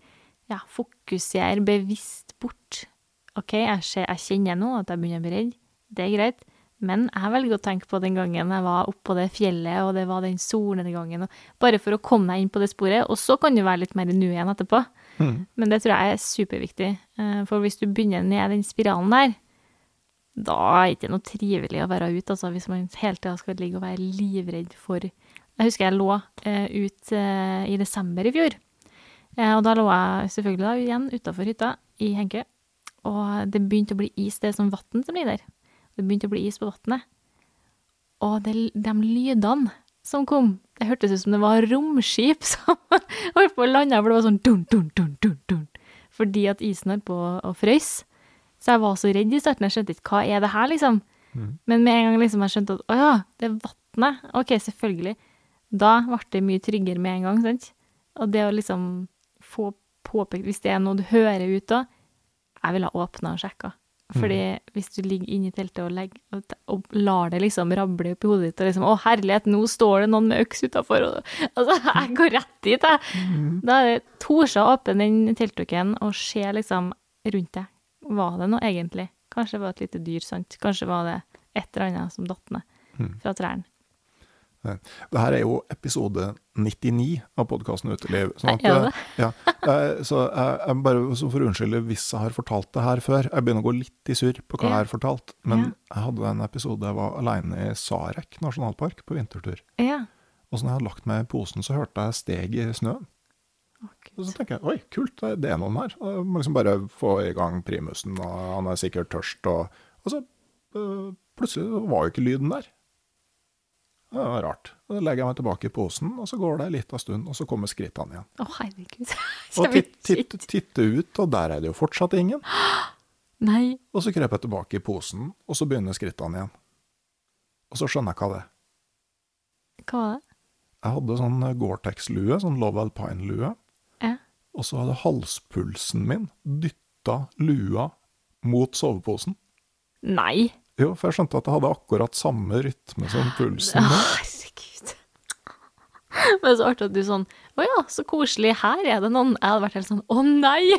ja, fokusere bevisst bort. OK, jeg, ser, jeg kjenner nå at jeg begynner å bli redd, det er greit, Men jeg velger å tenke på den gangen jeg var oppå det fjellet, og det var den solnedgangen, bare for å komme meg inn på det sporet. Og så kan du være litt mer nå igjen etterpå. Men det tror jeg er superviktig. Eh, For hvis du begynner ned den spiralen der, da er det ikke noe trivelig å være ute, altså, hvis man hele tida skal ligge og være livredd for Jeg husker jeg lå eh, ut eh, i desember i fjor. Eh, og da lå jeg selvfølgelig da igjen utafor hytta i Henkø. Og det begynte å bli is. Det er sånn vann som ligger der. Det begynte å bli is på vannet. Og det, de lydene som kom, det hørtes ut som det var romskip som holdt på å lande, for det var sånn dun, dun, dun, dun, dun. Fordi at isen holdt på å frøys. Så jeg var så redd i starten, jeg skjønte ikke hva er det her, liksom. Men med en gang liksom jeg skjønte at å ja, det er vannet. Ok, selvfølgelig. Da ble det mye tryggere med en gang, sant. Og det å liksom få påpekt Hvis det er noe du hører ut da, jeg ville ha åpna og sjekka. Fordi hvis du ligger inne i teltet og, legger, og, og lar det liksom rable opp i hodet ditt og liksom Å, herlighet, nå står det noen med øks utafor, Altså, jeg går rett dit, jeg. Da er det torde å åpne den teltdukken og se liksom rundt deg. Var det noe egentlig? Kanskje det var et lite dyr, sant? Kanskje var det et eller annet som datt ned fra trærne. Det her er jo episode 99 av podkasten Uteliv. Sånn at, det? eh, Ja, eh, så jeg, jeg bare så for å unnskylde hvis jeg har fortalt det her før. Jeg begynner å gå litt i surr på hva Ja. jeg har fortalt. Men Ja. jeg hadde en episode jeg var aleine i Sarek nasjonalpark på vintertur. Ja. Og så når jeg hadde lagt meg i posen, så hørte jeg steg i snøen. Og så tenker jeg oi, kult, det er noen her. Og jeg må liksom bare få i gang primusen, og han er sikkert tørst. Og, og så øh, plutselig var jo ikke lyden der. Det var rart. Da legger jeg meg tilbake i posen, og så går det ei lita stund, og så kommer skrittene igjen. Å, herregud. Og Kjem titt, ut, og der er det jo fortsatt ingen. Nei. Og så kryper jeg tilbake i posen, og så begynner skrittene igjen. Og så skjønner jeg hva det er. Hva var det? Jeg hadde sånn Gore-Tex-lue, sånn Love Alpine-lue. Og så hadde halspulsen min dytta lua mot soveposen. Nei. Jo, for jeg skjønte at jeg hadde akkurat samme rytme som pulsen. Min. herregud. Men så artig at du sånn Å ja, så koselig, her er det noen. Jeg hadde vært helt sånn Å nei!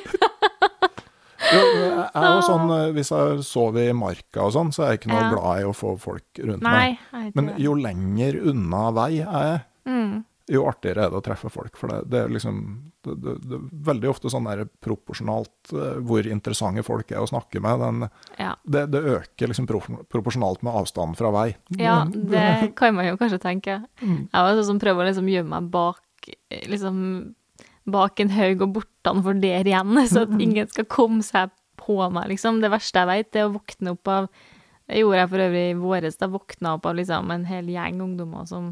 Jo, jeg er jo sånn, eh, Hvis jeg sover i marka og sånn, så er jeg ikke noe Ja. glad i å få folk rundt Nei. meg. jeg Men jo lenger unna vei jeg er, Mm. Jo artigere er det å treffe folk. For det, det er liksom det, det, det er veldig ofte sånn der proporsjonalt eh, hvor interessante folk er å snakke med. Den, Ja. det, øker liksom pro- proporsjonalt med avstanden fra vei. ja, det kan man jo kanskje tenke. Jeg var sånn som prøver å liksom gjemme meg bak liksom bak en haug og bortan for der igjen, så at ingen skal komme seg på meg, liksom. Det verste jeg vet, er å våkne opp av Det gjorde jeg for øvrig i våres. Da våkna opp av liksom en hel gjeng ungdommer som,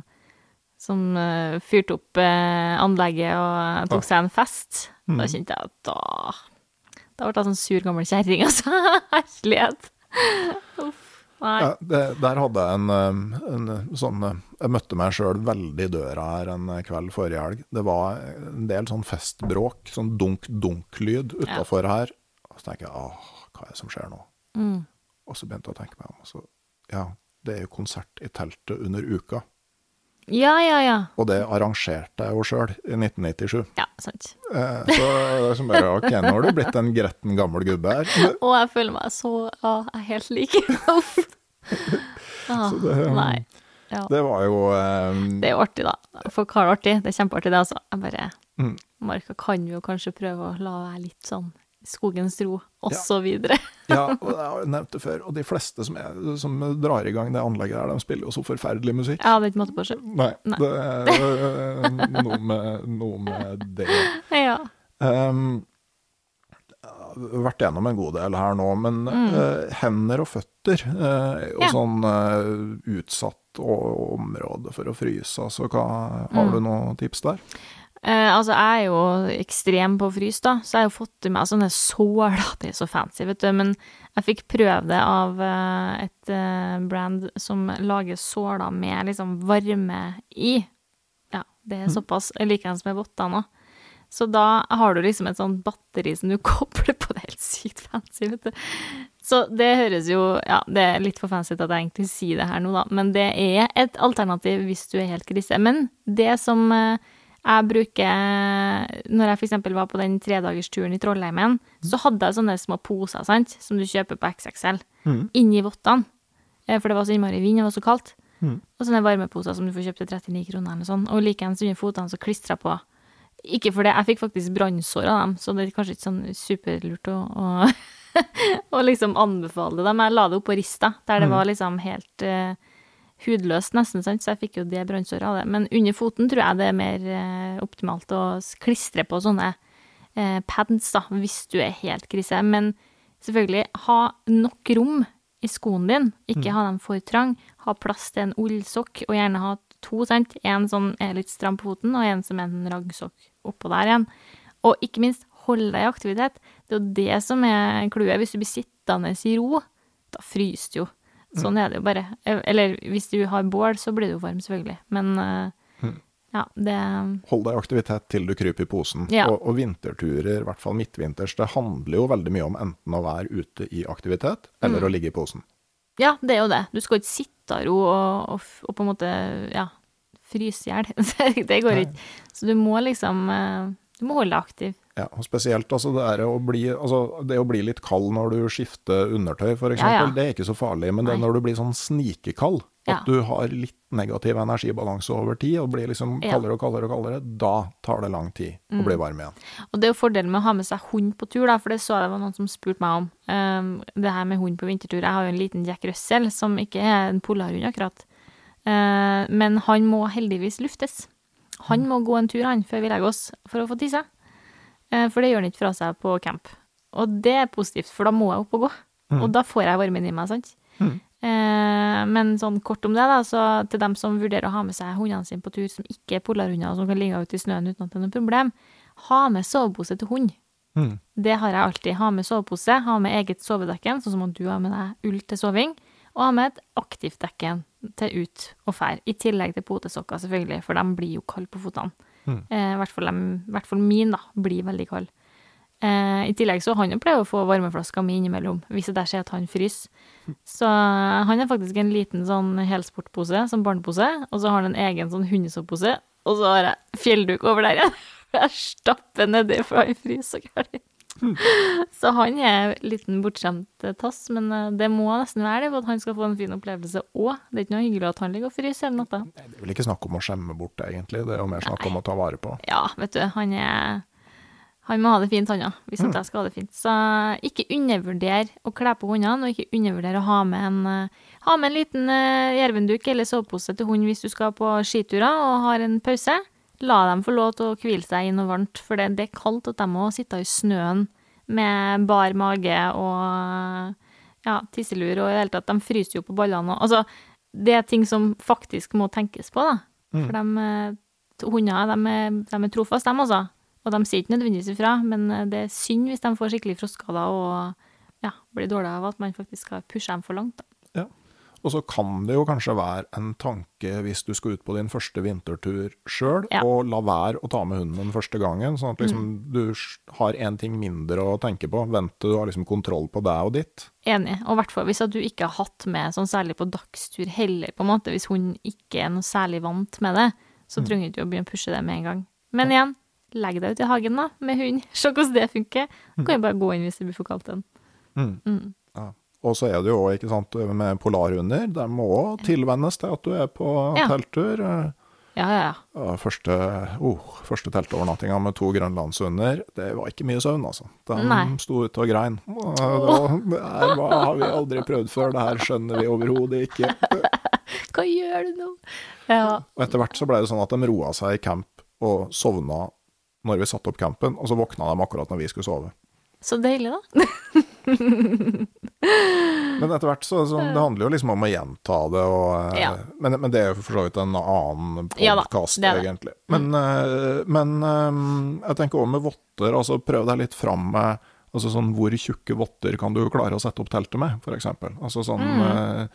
som eh, fyrte opp eh, anlegget og tok seg en fest. Da kjente jeg at da Da ble jeg sånn sur gammel kjerring, altså. Herlighet. Uff. Nei. Ja, det, der hadde jeg en, eh, en sånn eh, Jeg møtte meg sjøl veldig i døra her en kveld forrige helg. Det var en del sånn festbråk, sånn dunk-dunk-lyd utafor her. Og så tenker jeg åh, hva er det som skjer nå? Mm. Og så begynte jeg å tenke meg om. og Så, ja, det er jo konsert i teltet under uka. Ja, ja, ja. Og det arrangerte jeg jo sjøl i 1997. Ja, sant. Eh, så det er som bare ok, nå har du blitt en gretten gammel gubbe her. Og jeg føler meg så Å, jeg er helt lik. Ah, det, um, nei. Ja. Det var jo eh, Det er jo artig, da. Folk har det artig. Det er kjempeartig, det, altså. Jeg bare Mm. Marka kan jo kanskje prøve å la være litt sånn skogens ro, så videre. Ja, og jeg har nevnt det før, og de fleste som, er, som drar i gang det anlegget der, de spiller jo så forferdelig musikk. Ja, det er ikke måte på sjøl. Nei, Nei. det er noe med, noe med det. Ja. Um, vært gjennom en god del her nå, men øh, hender og føtter uh, er jo Mm. Ja. sånn uh, utsatt område for å fryse. Altså, hva, har Mm. du noen tips der? Eh, altså, jeg er jo ekstrem på å fryse, da, så jeg har jo fått i meg sånne såler. Det er så fancy, vet du. Men jeg fikk prøve det av eh, et eh, brand som lager såler med liksom varme i. Ja, det er såpass. Jeg liker den som er votter nå. Så da har du liksom et sånt batteri som du kobler på. Det er helt sykt fancy, vet du. Så det høres jo Ja, det er litt for fancy at jeg egentlig sier det her nå, da. Men det er et alternativ hvis du er helt grise. Men det som eh, jeg bruker Når jeg f.eks. var på den tredagersturen i Trollheimen, så hadde jeg sånne små poser, sant, som du kjøper på XXL, inni vottene. eh, for det var så innmari vind, det var så kaldt. Mm. Og sånne varmeposer som du får kjøpt til 39 kroner eller sånn. Og likeens under fotene så klistra på. Ikke for det, jeg fikk faktisk brannsår av dem, så det er kanskje ikke sånn superlurt å, å, å liksom anbefale det. Men jeg la det oppå rista, der det Mm. var liksom helt eh, hudløst nesten, sant? så jeg fikk jo det brannsåret av det. Men under foten tror jeg det er mer eh, optimalt å klistre på sånne eh, pads, da, hvis du er helt krise. Men selvfølgelig, ha nok rom i skoen din. Ikke ha dem for trang. Ha plass til en ullsokk, og gjerne ha to, sant. En som er litt stram på foten, og en som er en raggsokk oppå der igjen. Og ikke minst, hold deg i aktivitet. Det er jo det som er clouet. Hvis du blir sittende i ro, da fryser du jo. Sånn er det jo bare. Eller hvis du har bål, så blir du varm, selvfølgelig. Men eh, ja, det Hold deg i aktivitet til du kryper i posen. Ja. Og, og vinterturer, i hvert fall midtvinters, det handler jo veldig mye om enten å være ute i aktivitet, eller Mm. å ligge i posen. Ja, det er jo det. Du skal ikke sitte i ro og, og, og på en måte, ja, fryse i hjel. det går ikke. Så du må liksom eh, Du må holde deg aktiv. Ja, og spesielt altså det, er å bli, altså det å bli litt kald når du skifter undertøy, eksempel, Ja, ja. det er ikke så farlig. Men det er når du blir sånn snikekald, at du har litt negativ energibalanse over tid, og blir liksom kaldere og kaldere og kaldere, da tar det lang tid å Mm. bli varm igjen. Og det er jo fordelen med å ha med seg hund på tur, da, for det så jeg det var noen som spurte meg om. Um, det her med hund på vintertur. Jeg har jo en liten Jack Russell, som ikke er en polarhund akkurat. Uh, men han må heldigvis luftes. Han må gå en tur, han, før vi legger oss, for å få tisse. Uh, for det gjør den ikke fra seg på camp. Og det er positivt, for da må jeg opp og gå. Og da får jeg varmen i meg, sant. Eh, men sånn kort om det, da, så til dem som vurderer å ha med seg hundene sine på tur, som ikke er polarhunder, og som kan ligge ute i snøen uten at det er noe problem, ha med sovepose til hund. Mm. Det har jeg alltid. Ha med sovepose, ha med eget sovedekken, sånn som du har med deg ull til soving, og ha med et aktivt dekken til ut og fær. I tillegg til potesokker, selvfølgelig, for de blir jo kalde på fotene. Eh, I hvert fall, min, da, blir veldig kald. Eh, I tillegg så han pleier å få varmeflaska mi innimellom, hvis der skjer at han fryser. Så han har faktisk en liten sånn helsportpose, som barnepose, og så har han en egen sånn hundesovepose, og så har jeg fjellduk over der igjen. Jeg stapper nedi, for han fryser så gærent. Så han er en liten bortskjemt eh, tass, men eh, det må nesten være det, for at han skal få en fin opplevelse òg. Det er ikke noe hyggelig at han ligger og fryser hele natta. Det er vel ikke snakk om å skjemme bort, egentlig. Det er jo mer snakk om å ta vare på. Ja, vet du, han er Han må ha det fint, han òg, hvis at jeg skal ha det fint. Så ikke undervurder å kle på hundene, og ikke undervurder å ha med en, eh, ha med en liten uh, jervenduk eller sovepose til hund hvis du skal på skiturer og har en pause. La dem få lov til å hvile seg i noe varmt, for det, det er kaldt at de må sitte i snøen med bar mage og ja, tisselur og i det hele tatt. De fryser jo på ballene og Altså, det er ting som faktisk må tenkes på, da. For de, eh, hunder, de er, de er trofaste, dem også. Og de sier ikke nødvendigvis ifra, men eh, det er synd hvis de får skikkelig frostskader og ja, blir dårlige av at man faktisk skal pushe dem for langt. Da. Ja. Og så kan det jo kanskje være en tanke hvis du skal ut på din første vintertur sjøl, Ja. og la være å ta med hunden den første gangen, sånn at liksom du har én ting mindre å tenke på. Vent til du har liksom kontroll på deg og ditt. Enig. Og i hvert fall hvis du ikke har hatt med sånn særlig på dagstur heller, på en måte. Hvis hun ikke er noe særlig vant med det, så trenger du ikke å begynne å pushe det med en gang. Men igjen, legg deg ut i hagen da, med hund. Se hvordan det funker. Du kan jo bare gå inn hvis det blir for kaldt igjen. Ja. Og så er det jo òg, ikke sant, med polarhunder. De må òg tilvennes til at du er på Ja. telttur. Ja, ja, ja. Første, oh, første teltovernattinga med to grønlandshunder, det var ikke mye søvn, altså. De Nei. sto ute og grein. Det her har vi aldri prøvd før, det her skjønner vi overhodet ikke. Hva gjør du nå? Ja. Og etter hvert så ble det sånn at de roa seg i camp og sovna når vi satte opp campen, og så våkna de akkurat når vi skulle sove. Så deilig, da. Men etter hvert så, så det handler jo liksom om å gjenta det, og, eh, Ja. men, men det er jo for så vidt en annen Ja podkast, er egentlig. Men, mm. men eh, jeg tenker også med votter, altså prøv deg litt fram med altså sånn hvor tjukke votter kan du klare å sette opp teltet med, eksempel. Altså sånn Mm.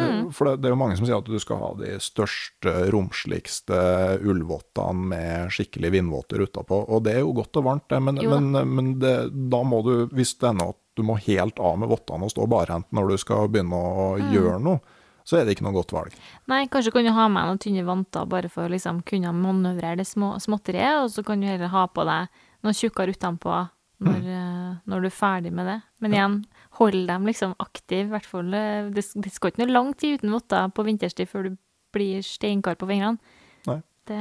Mm. For det, det er jo mange som sier at du skal ha de største, romsligste ullvottene med skikkelig vindvotter utapå, og det er jo godt og varmt, det, men, men, men det, da må du, hvis det er noe at du må helt av med vottene og stå barhendt når du skal begynne å Mm. gjøre noe, så er det ikke noe godt valg. Nei, kanskje kan du ha med noen tynne vanter bare for å liksom kunne manøvrere det små, småtteriet, og så kan du heller ha på deg noen tjukkere utenpå når, mm. når du er ferdig med det. Men igjen, hold dem liksom aktive, i hvert fall. eh, Det, det skal ikke noe lang tid uten votter på vinterstid før du blir steinkald på fingrene. Det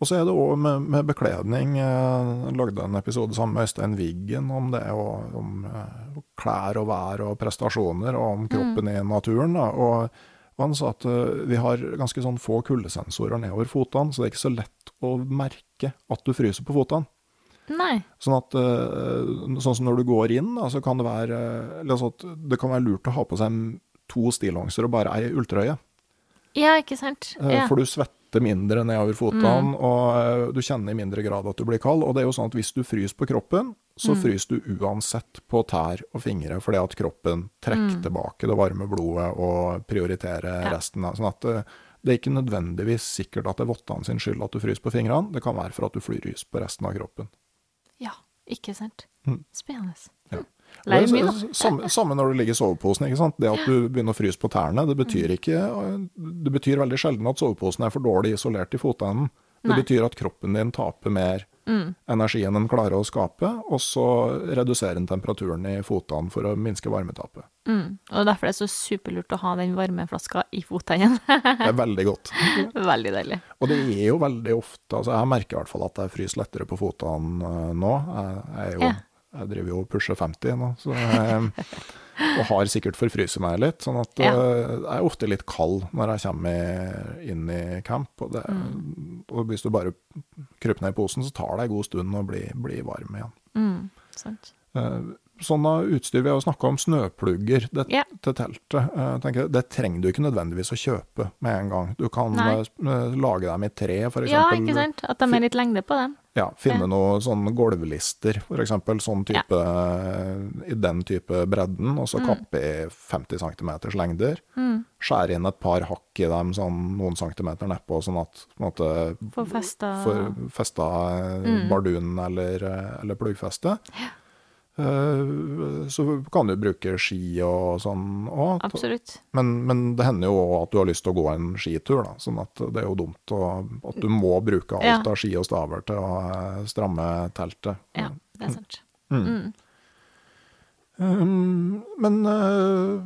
Og så er det òg med, med bekledning. eh, Jeg lagde en episode sammen med Øystein Wiggen om det, og om eh, klær og vær og prestasjoner, og om kroppen i naturen. Da. Og, han sa at eh, vi har ganske sånn få kuldesensorer nedover fotene, så det er ikke så lett å merke at du fryser på fotene. Nei. Sånn at eh, sånn som når du går inn, da, så kan det være eh, eller altså det kan være lurt å ha på seg to stillongser og bare ei ulltrøye. Ja, ikke sant? Eh, Ja. For du svetter mindre nedover fotene, og eh, du kjenner i mindre grad at du blir kald. Og det er jo sånn at hvis du fryser på kroppen, så fryser du uansett på tær og fingre, fordi at kroppen trekker tilbake det varme blodet og prioriterer Ja. resten. Sånn at det, det er ikke nødvendigvis sikkert at det er vottene sin skyld at du fryser på fingrene. Det kan være for at du fryser på resten av kroppen. ja, ikke sant? Mm. Spennende. Da. Samme, samme når du ligger i soveposen. ikke sant? Det at du begynner å fryse på tærne, det betyr Mm. ikke Det betyr veldig sjelden at soveposen er for dårlig isolert i fotenden. Det Nei. betyr at kroppen din taper mer Mm. energi enn den klarer å skape, og så reduserer den temperaturen i fotene for å minske varmetapet. Mm. Og derfor er det så superlurt å ha den varmeflaska i fotenden. Det er veldig godt. Veldig deilig. Og det er jo veldig ofte altså Jeg merker i hvert fall at jeg fryser lettere på fotene eh, nå. Jeg, jeg, er jo, Ja. Jeg driver jo og pusher 50 nå, så jeg, og har sikkert forfryst meg litt. Sånn at Ja. eh, jeg er ofte litt kald når jeg kommer inn i camp. Og, det, Mm. og hvis du bare kryper ned i posen, så tar det en god stund å bli, bli varm igjen. Mm. Sant. Eh, Sånne utstyr, vi har snakka om snøplugger det, Ja. til teltet. Eh, jeg det trenger du ikke nødvendigvis å kjøpe med en gang. Du kan Nei. eh, lage dem i tre, f.eks. Ja, ikke sant? At de er litt lengde på dem. Ja, finne Ja. noen sånne gulvlister, f.eks. Sånn type, i den type bredden, og så kappe i 50 cm lengder. Mm. Skjære inn et par hakk i dem, sånn noen centimeter nedpå, sånn at på en måte, Få festa får festa mm. bardunen eller, eh, eller pluggfeste. Eh, Så kan du bruke ski og sånn òg. Absolutt. Men, men det hender jo òg at du har lyst til å gå en skitur, da. Sånn at det er jo dumt å, at du må bruke alt Ja. av ski og staver til å eh, stramme teltet. Ja, det er sant. Um, men eh,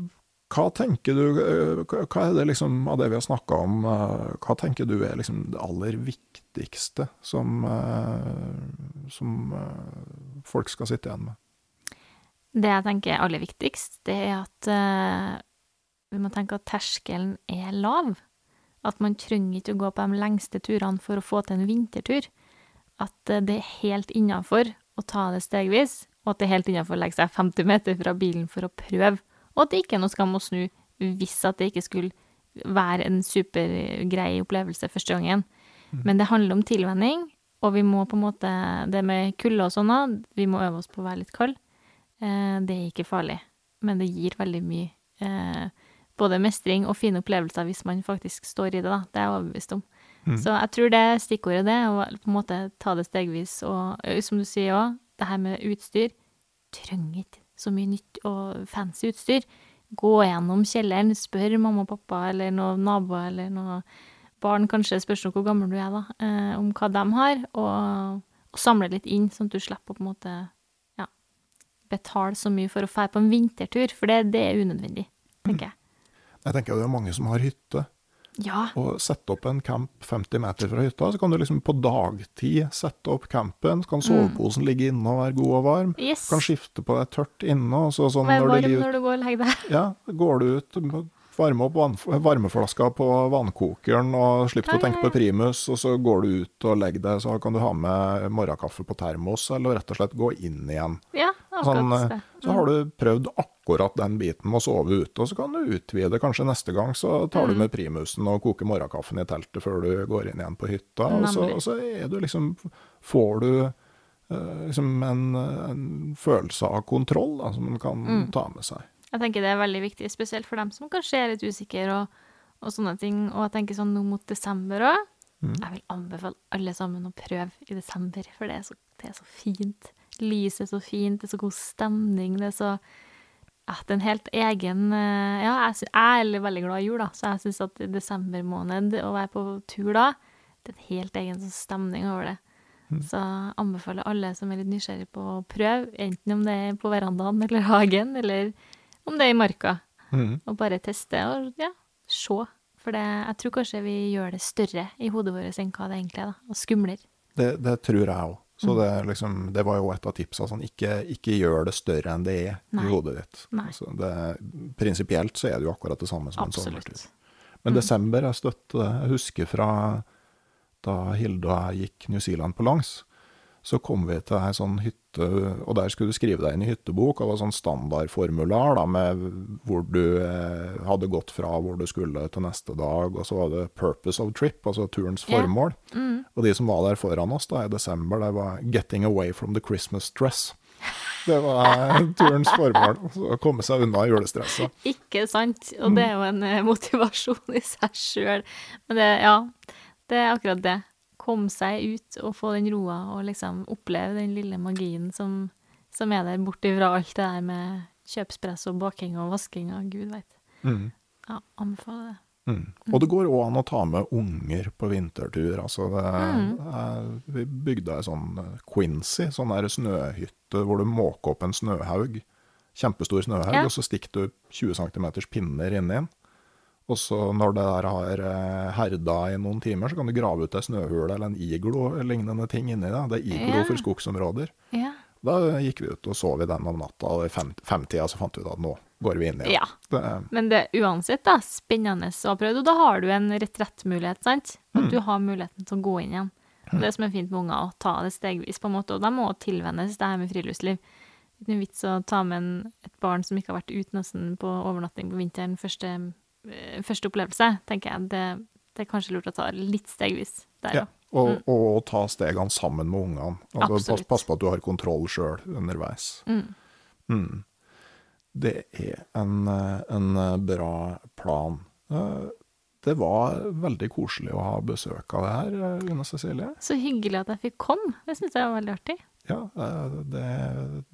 hva tenker du eh, hva er det liksom av det vi har snakka om, eh, hva tenker du er liksom det aller viktigste som, eh, som eh, folk skal sitte igjen med? Det jeg tenker er aller viktigst, det er at uh, vi må tenke at terskelen er lav. At man trenger ikke å gå på de lengste turene for å få til en vintertur. At uh, det er helt innafor å ta det stegvis, og at det er helt innafor å legge seg 50 meter fra bilen for å prøve. Og at det ikke er noe skam å snu hvis at det ikke skulle være en supergrei opplevelse første gangen. Men det handler om tilvenning, og vi må på en måte Det med kulde og sånn, vi må øve oss på å være litt kald. Eh, det er ikke farlig, men det gir veldig mye eh, både mestring og fine opplevelser hvis man faktisk står i det, da. Det er jeg overbevist om. Så jeg tror det er stikkordet det, å på en måte ta det stegvis. Og som du sier òg, det her med utstyr. Trenger ikke så mye nytt og fancy utstyr. Gå gjennom kjelleren, spør mamma og pappa eller noen naboer eller noen barn, kanskje spørs hvor gammel du er, da, eh, om hva de har, og, og samle litt inn, sånn at du slipper å på en måte betale så mye for å dra på en vintertur, for det, det er unødvendig, tenker jeg. Jeg tenker det er mange som har hytte, Ja, og sette opp en camp 50 meter fra hytta, så kan du liksom på dagtid sette opp campen, så kan soveposen ligge inne og være god og varm. Mm. yes. Kan skifte på det tørt inne, og så sånn Vær når varm det når du går og legger deg. Ja, går du ut, varme opp vann, varmeflaska på vannkokeren og slipp å tenke på primus, og så går du ut og legger deg, så kan du ha med morgenkaffe på termos, eller rett og slett gå inn igjen. Ja, Sånn, det. så har du prøvd akkurat den biten med å sove ute, og så kan du utvide. Kanskje neste gang så tar Mm. du med primusen og koker morgenkaffen i teltet før du går inn igjen på hytta, og så, og så er du liksom, får du eh, liksom en, en følelse av kontroll da, som man kan Mm. ta med seg. Jeg tenker det er veldig viktig, spesielt for dem som kanskje er litt usikre og, og sånne ting. Og jeg tenker sånn nå mot desember òg. Jeg vil anbefale alle sammen å prøve i desember, for det er så, det er så fint. Lyset er så fint, det er så god stemning, det er så ja, det er en helt egen eh, Ja, jeg, er veldig glad i jul, da, så jeg syns at i desember måned, å være på tur da, det er en helt egen sånn stemning over det. Så jeg anbefaler alle som er litt nysgjerrig på å prøve, enten om det er på verandaen eller hagen, eller om det i marka. Mm. Og bare teste og ja, se. For det, jeg tror kanskje vi gjør det større i hodet vårt enn hva det egentlig er, da. Og skumlere. Det, det tror jeg òg. Så Mm. det, liksom, det var jo et av tipsa. Sånn, ikke, ikke gjør det større enn det er Nei. i hodet ditt. Altså, prinsipielt så er det jo akkurat det samme som en sommertur. Absolutt. Men desember, jeg støtter det. Jeg husker fra da Hilde og jeg gikk New Zealand på langs, så kom vi til ei sånn hytte, og der skulle du skrive deg inn i hyttebok, og det var sånn standardformular da, med hvor du eh, hadde gått fra hvor du skulle til neste dag, og så var det 'purpose of trip', altså turens formål. formål. Mm. Og de som var der foran oss da i desember, det var 'getting away from the Christmas dress'. Det var turens formål, å komme seg unna julestresset. Ikke sant? Og det er jo en eh, motivasjon i seg sjøl. Men det, ja, det er akkurat det. Komme seg ut og få den roa, og liksom oppleve den lille magien som, som er der, bort ifra alt det der med kjøpspress og baking og vasking og gud veit. Mm. Ja, anbefaler det. Mm. Og det går òg an å ta med unger på vintertur. Altså det, Mm. eh, vi bygde ei sånn eh, Quincy, sånn der snøhytte hvor du måker opp en snøhaug. Kjempestor snøhaug, Ja. og så stikker du 20 cm pinner inni den. Og så når det der har eh, herda i noen timer, så kan du grave ut ei snøhule eller en iglo eller lignende ting inni det. Det er iglo Ja. for skogsområder. Ja. Da gikk vi ut og sov i den om natta, og i fem, femtida så fant vi ut at nå går vi inn igjen. Ja. Det, Men det er uansett da, spennende å prøvd, og da har du en retrettmulighet, sant? At du har muligheten til å gå inn igjen. Og det som er fint med unger, å ta det stegvis, på en måte, og de må tilvennes det her med friluftsliv. Det er ingen vits å ta med en, et barn som ikke har vært ute nesten på overnatting på vinteren, første, første opplevelse, tenker jeg. Det, det er kanskje lurt å ta litt stegvis der Ja, òg. og, og, ta stegene sammen med ungene. Altså, pass, pass på at du har kontroll sjøl underveis. Mm. Mm. Det er en, eh, en bra plan. Eh, Det var veldig koselig å ha besøk av det her, Lina Une Cecilie. Så hyggelig at jeg fikk komme. Det syns jeg var veldig artig. Ja, eh, det,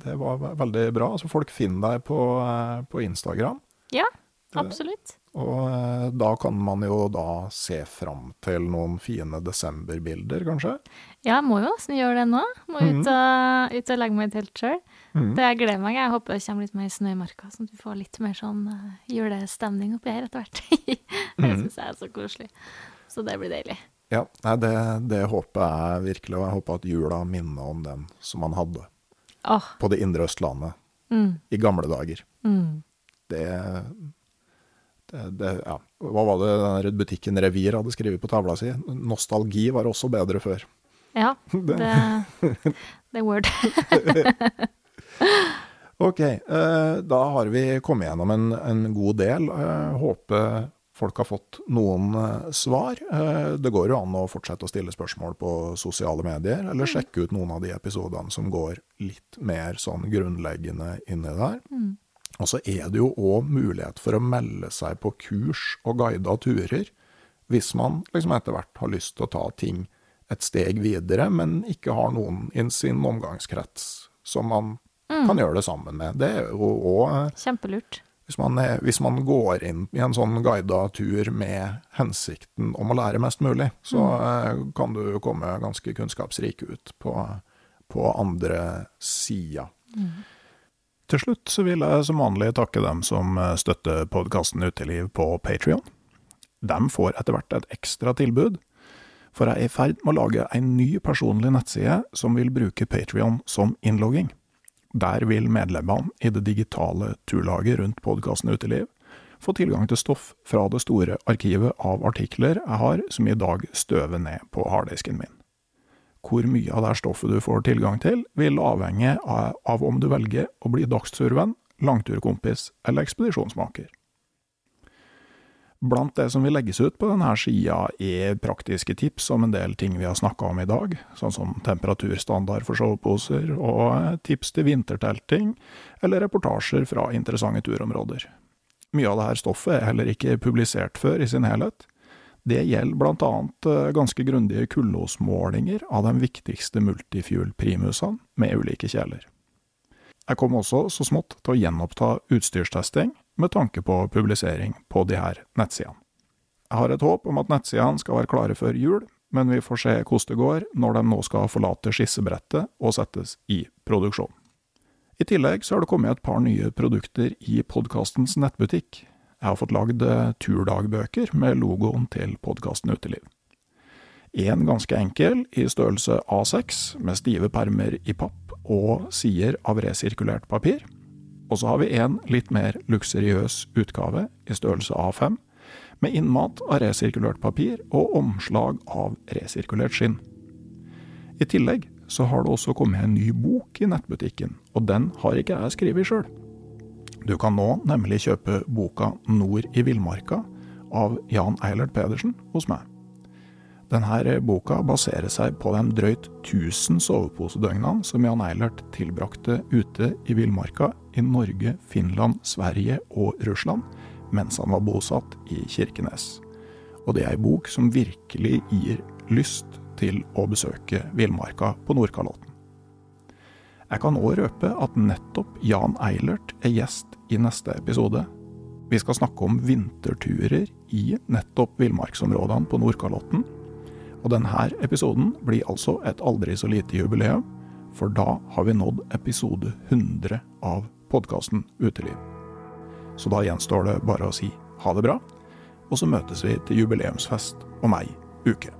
det var veldig bra. Altså, folk finner deg på, eh, på Instagram. Ja, absolutt. Og eh, da kan man jo da se fram til noen fine desemberbilder, kanskje. Ja, jeg må jo nesten gjøre det nå. Må ut og, ut og legge meg i telt sjøl. Mhm. Det jeg gleder meg. Jeg håper det kommer litt mer snø i marka, sånn at vi får litt mer sånn eh, julestemning oppi her etter hvert. det Mhm. syns jeg er så koselig. Så det blir deilig. Ja, det, det håper jeg virkelig, og jeg håper at jula minner om den som man hadde oh. på det indre Østlandet mm, i gamle dager. mm. Det, det, Ja, hva var det den butikken Revir hadde skrevet på tavla si? Nostalgi var også bedre før. Ja, det, det word. Ok, eh, da har vi kommet gjennom en, en god del. Eh, håper folk har fått noen eh, svar. Eh, det går jo an å fortsette å stille spørsmål på sosiale medier, eller sjekke ut noen av de episodene som går litt mer sånn grunnleggende inni der. Og så er det jo òg mulighet for å melde seg på kurs og guida turer, hvis man liksom etter hvert har lyst til å ta ting et steg videre, men ikke har noen i sin omgangskrets som man kan gjøre det sammen med. Det er jo òg Kjempelurt. hvis man, er, hvis man går inn i en sånn guida tur med hensikten om å lære mest mulig, så mm. kan du komme ganske kunnskapsrik ut på, på andre sida. Til slutt så vil jeg som vanlig takke dem som eh, støtter podkasten Uteliv på Patrion. De får etter hvert et ekstra tilbud, for jeg er i ferd med å lage en ny personlig nettside som vil bruke Patrion som innlogging. Der vil medlemmene i det digitale turlaget rundt podkasten Uteliv få tilgang til stoff fra det store arkivet av artikler jeg har som i dag støver ned på harddisken min. Hvor mye av det stoffet du får tilgang til, vil avhenge av om du velger å bli dagsturvenn, langturkompis eller ekspedisjonsmaker. Blant det som vil legges ut på denne sida er praktiske tips om en del ting vi har snakka om i dag, sånn som temperaturstandard for soveposer, og tips til vintertelting, eller reportasjer fra interessante turområder. Mye av dette stoffet er heller ikke publisert før i sin helhet. Det gjelder blant annet eh, ganske grundige kullosmålinger av de viktigste multifuel-primusene med ulike kjeler. Jeg kom også så smått til å gjenoppta utstyrstesting med tanke på publisering på de her nettsidene. Jeg har et håp om at nettsidene skal være klare før jul, men vi får se hvordan det går når de nå skal forlate skissebrettet og settes i produksjon. I tillegg så har det kommet et par nye produkter i podkastens nettbutikk. Jeg har fått lagd eh, turdagbøker med logoen til podkasten Uteliv. En ganske enkel, i størrelse A6, med stive permer i papp og sider av resirkulert papir. Og så har vi en litt mer luksuriøs utgave, i størrelse A5, med innmat av resirkulert papir og omslag av resirkulert skinn. I tillegg så har det også kommet en ny bok i nettbutikken, og den har ikke jeg skrevet sjøl. Du kan nå nemlig kjøpe boka Nord i villmarka av Jan Eilert Pedersen hos meg. Denne boka baserer seg på de drøyt 1000 soveposedøgnene som Jan Eilert tilbrakte ute i villmarka i Norge, Finland, Sverige og Russland mens han var bosatt i Kirkenes. Og det er ei bok som virkelig gir lyst til å besøke villmarka på Nordkalotten. Jeg kan òg røpe at nettopp Jan Eilert er gjest i neste episode. Vi skal snakke om vinterturer i nettopp villmarksområdene på Nordkalotten og denne episoden blir altså et aldri så lite jubileum, for da har vi nådd episode 100 av podkasten Uteliv. Så da gjenstår det bare å si ha det bra, og så møtes vi til jubileumsfest om ei uke.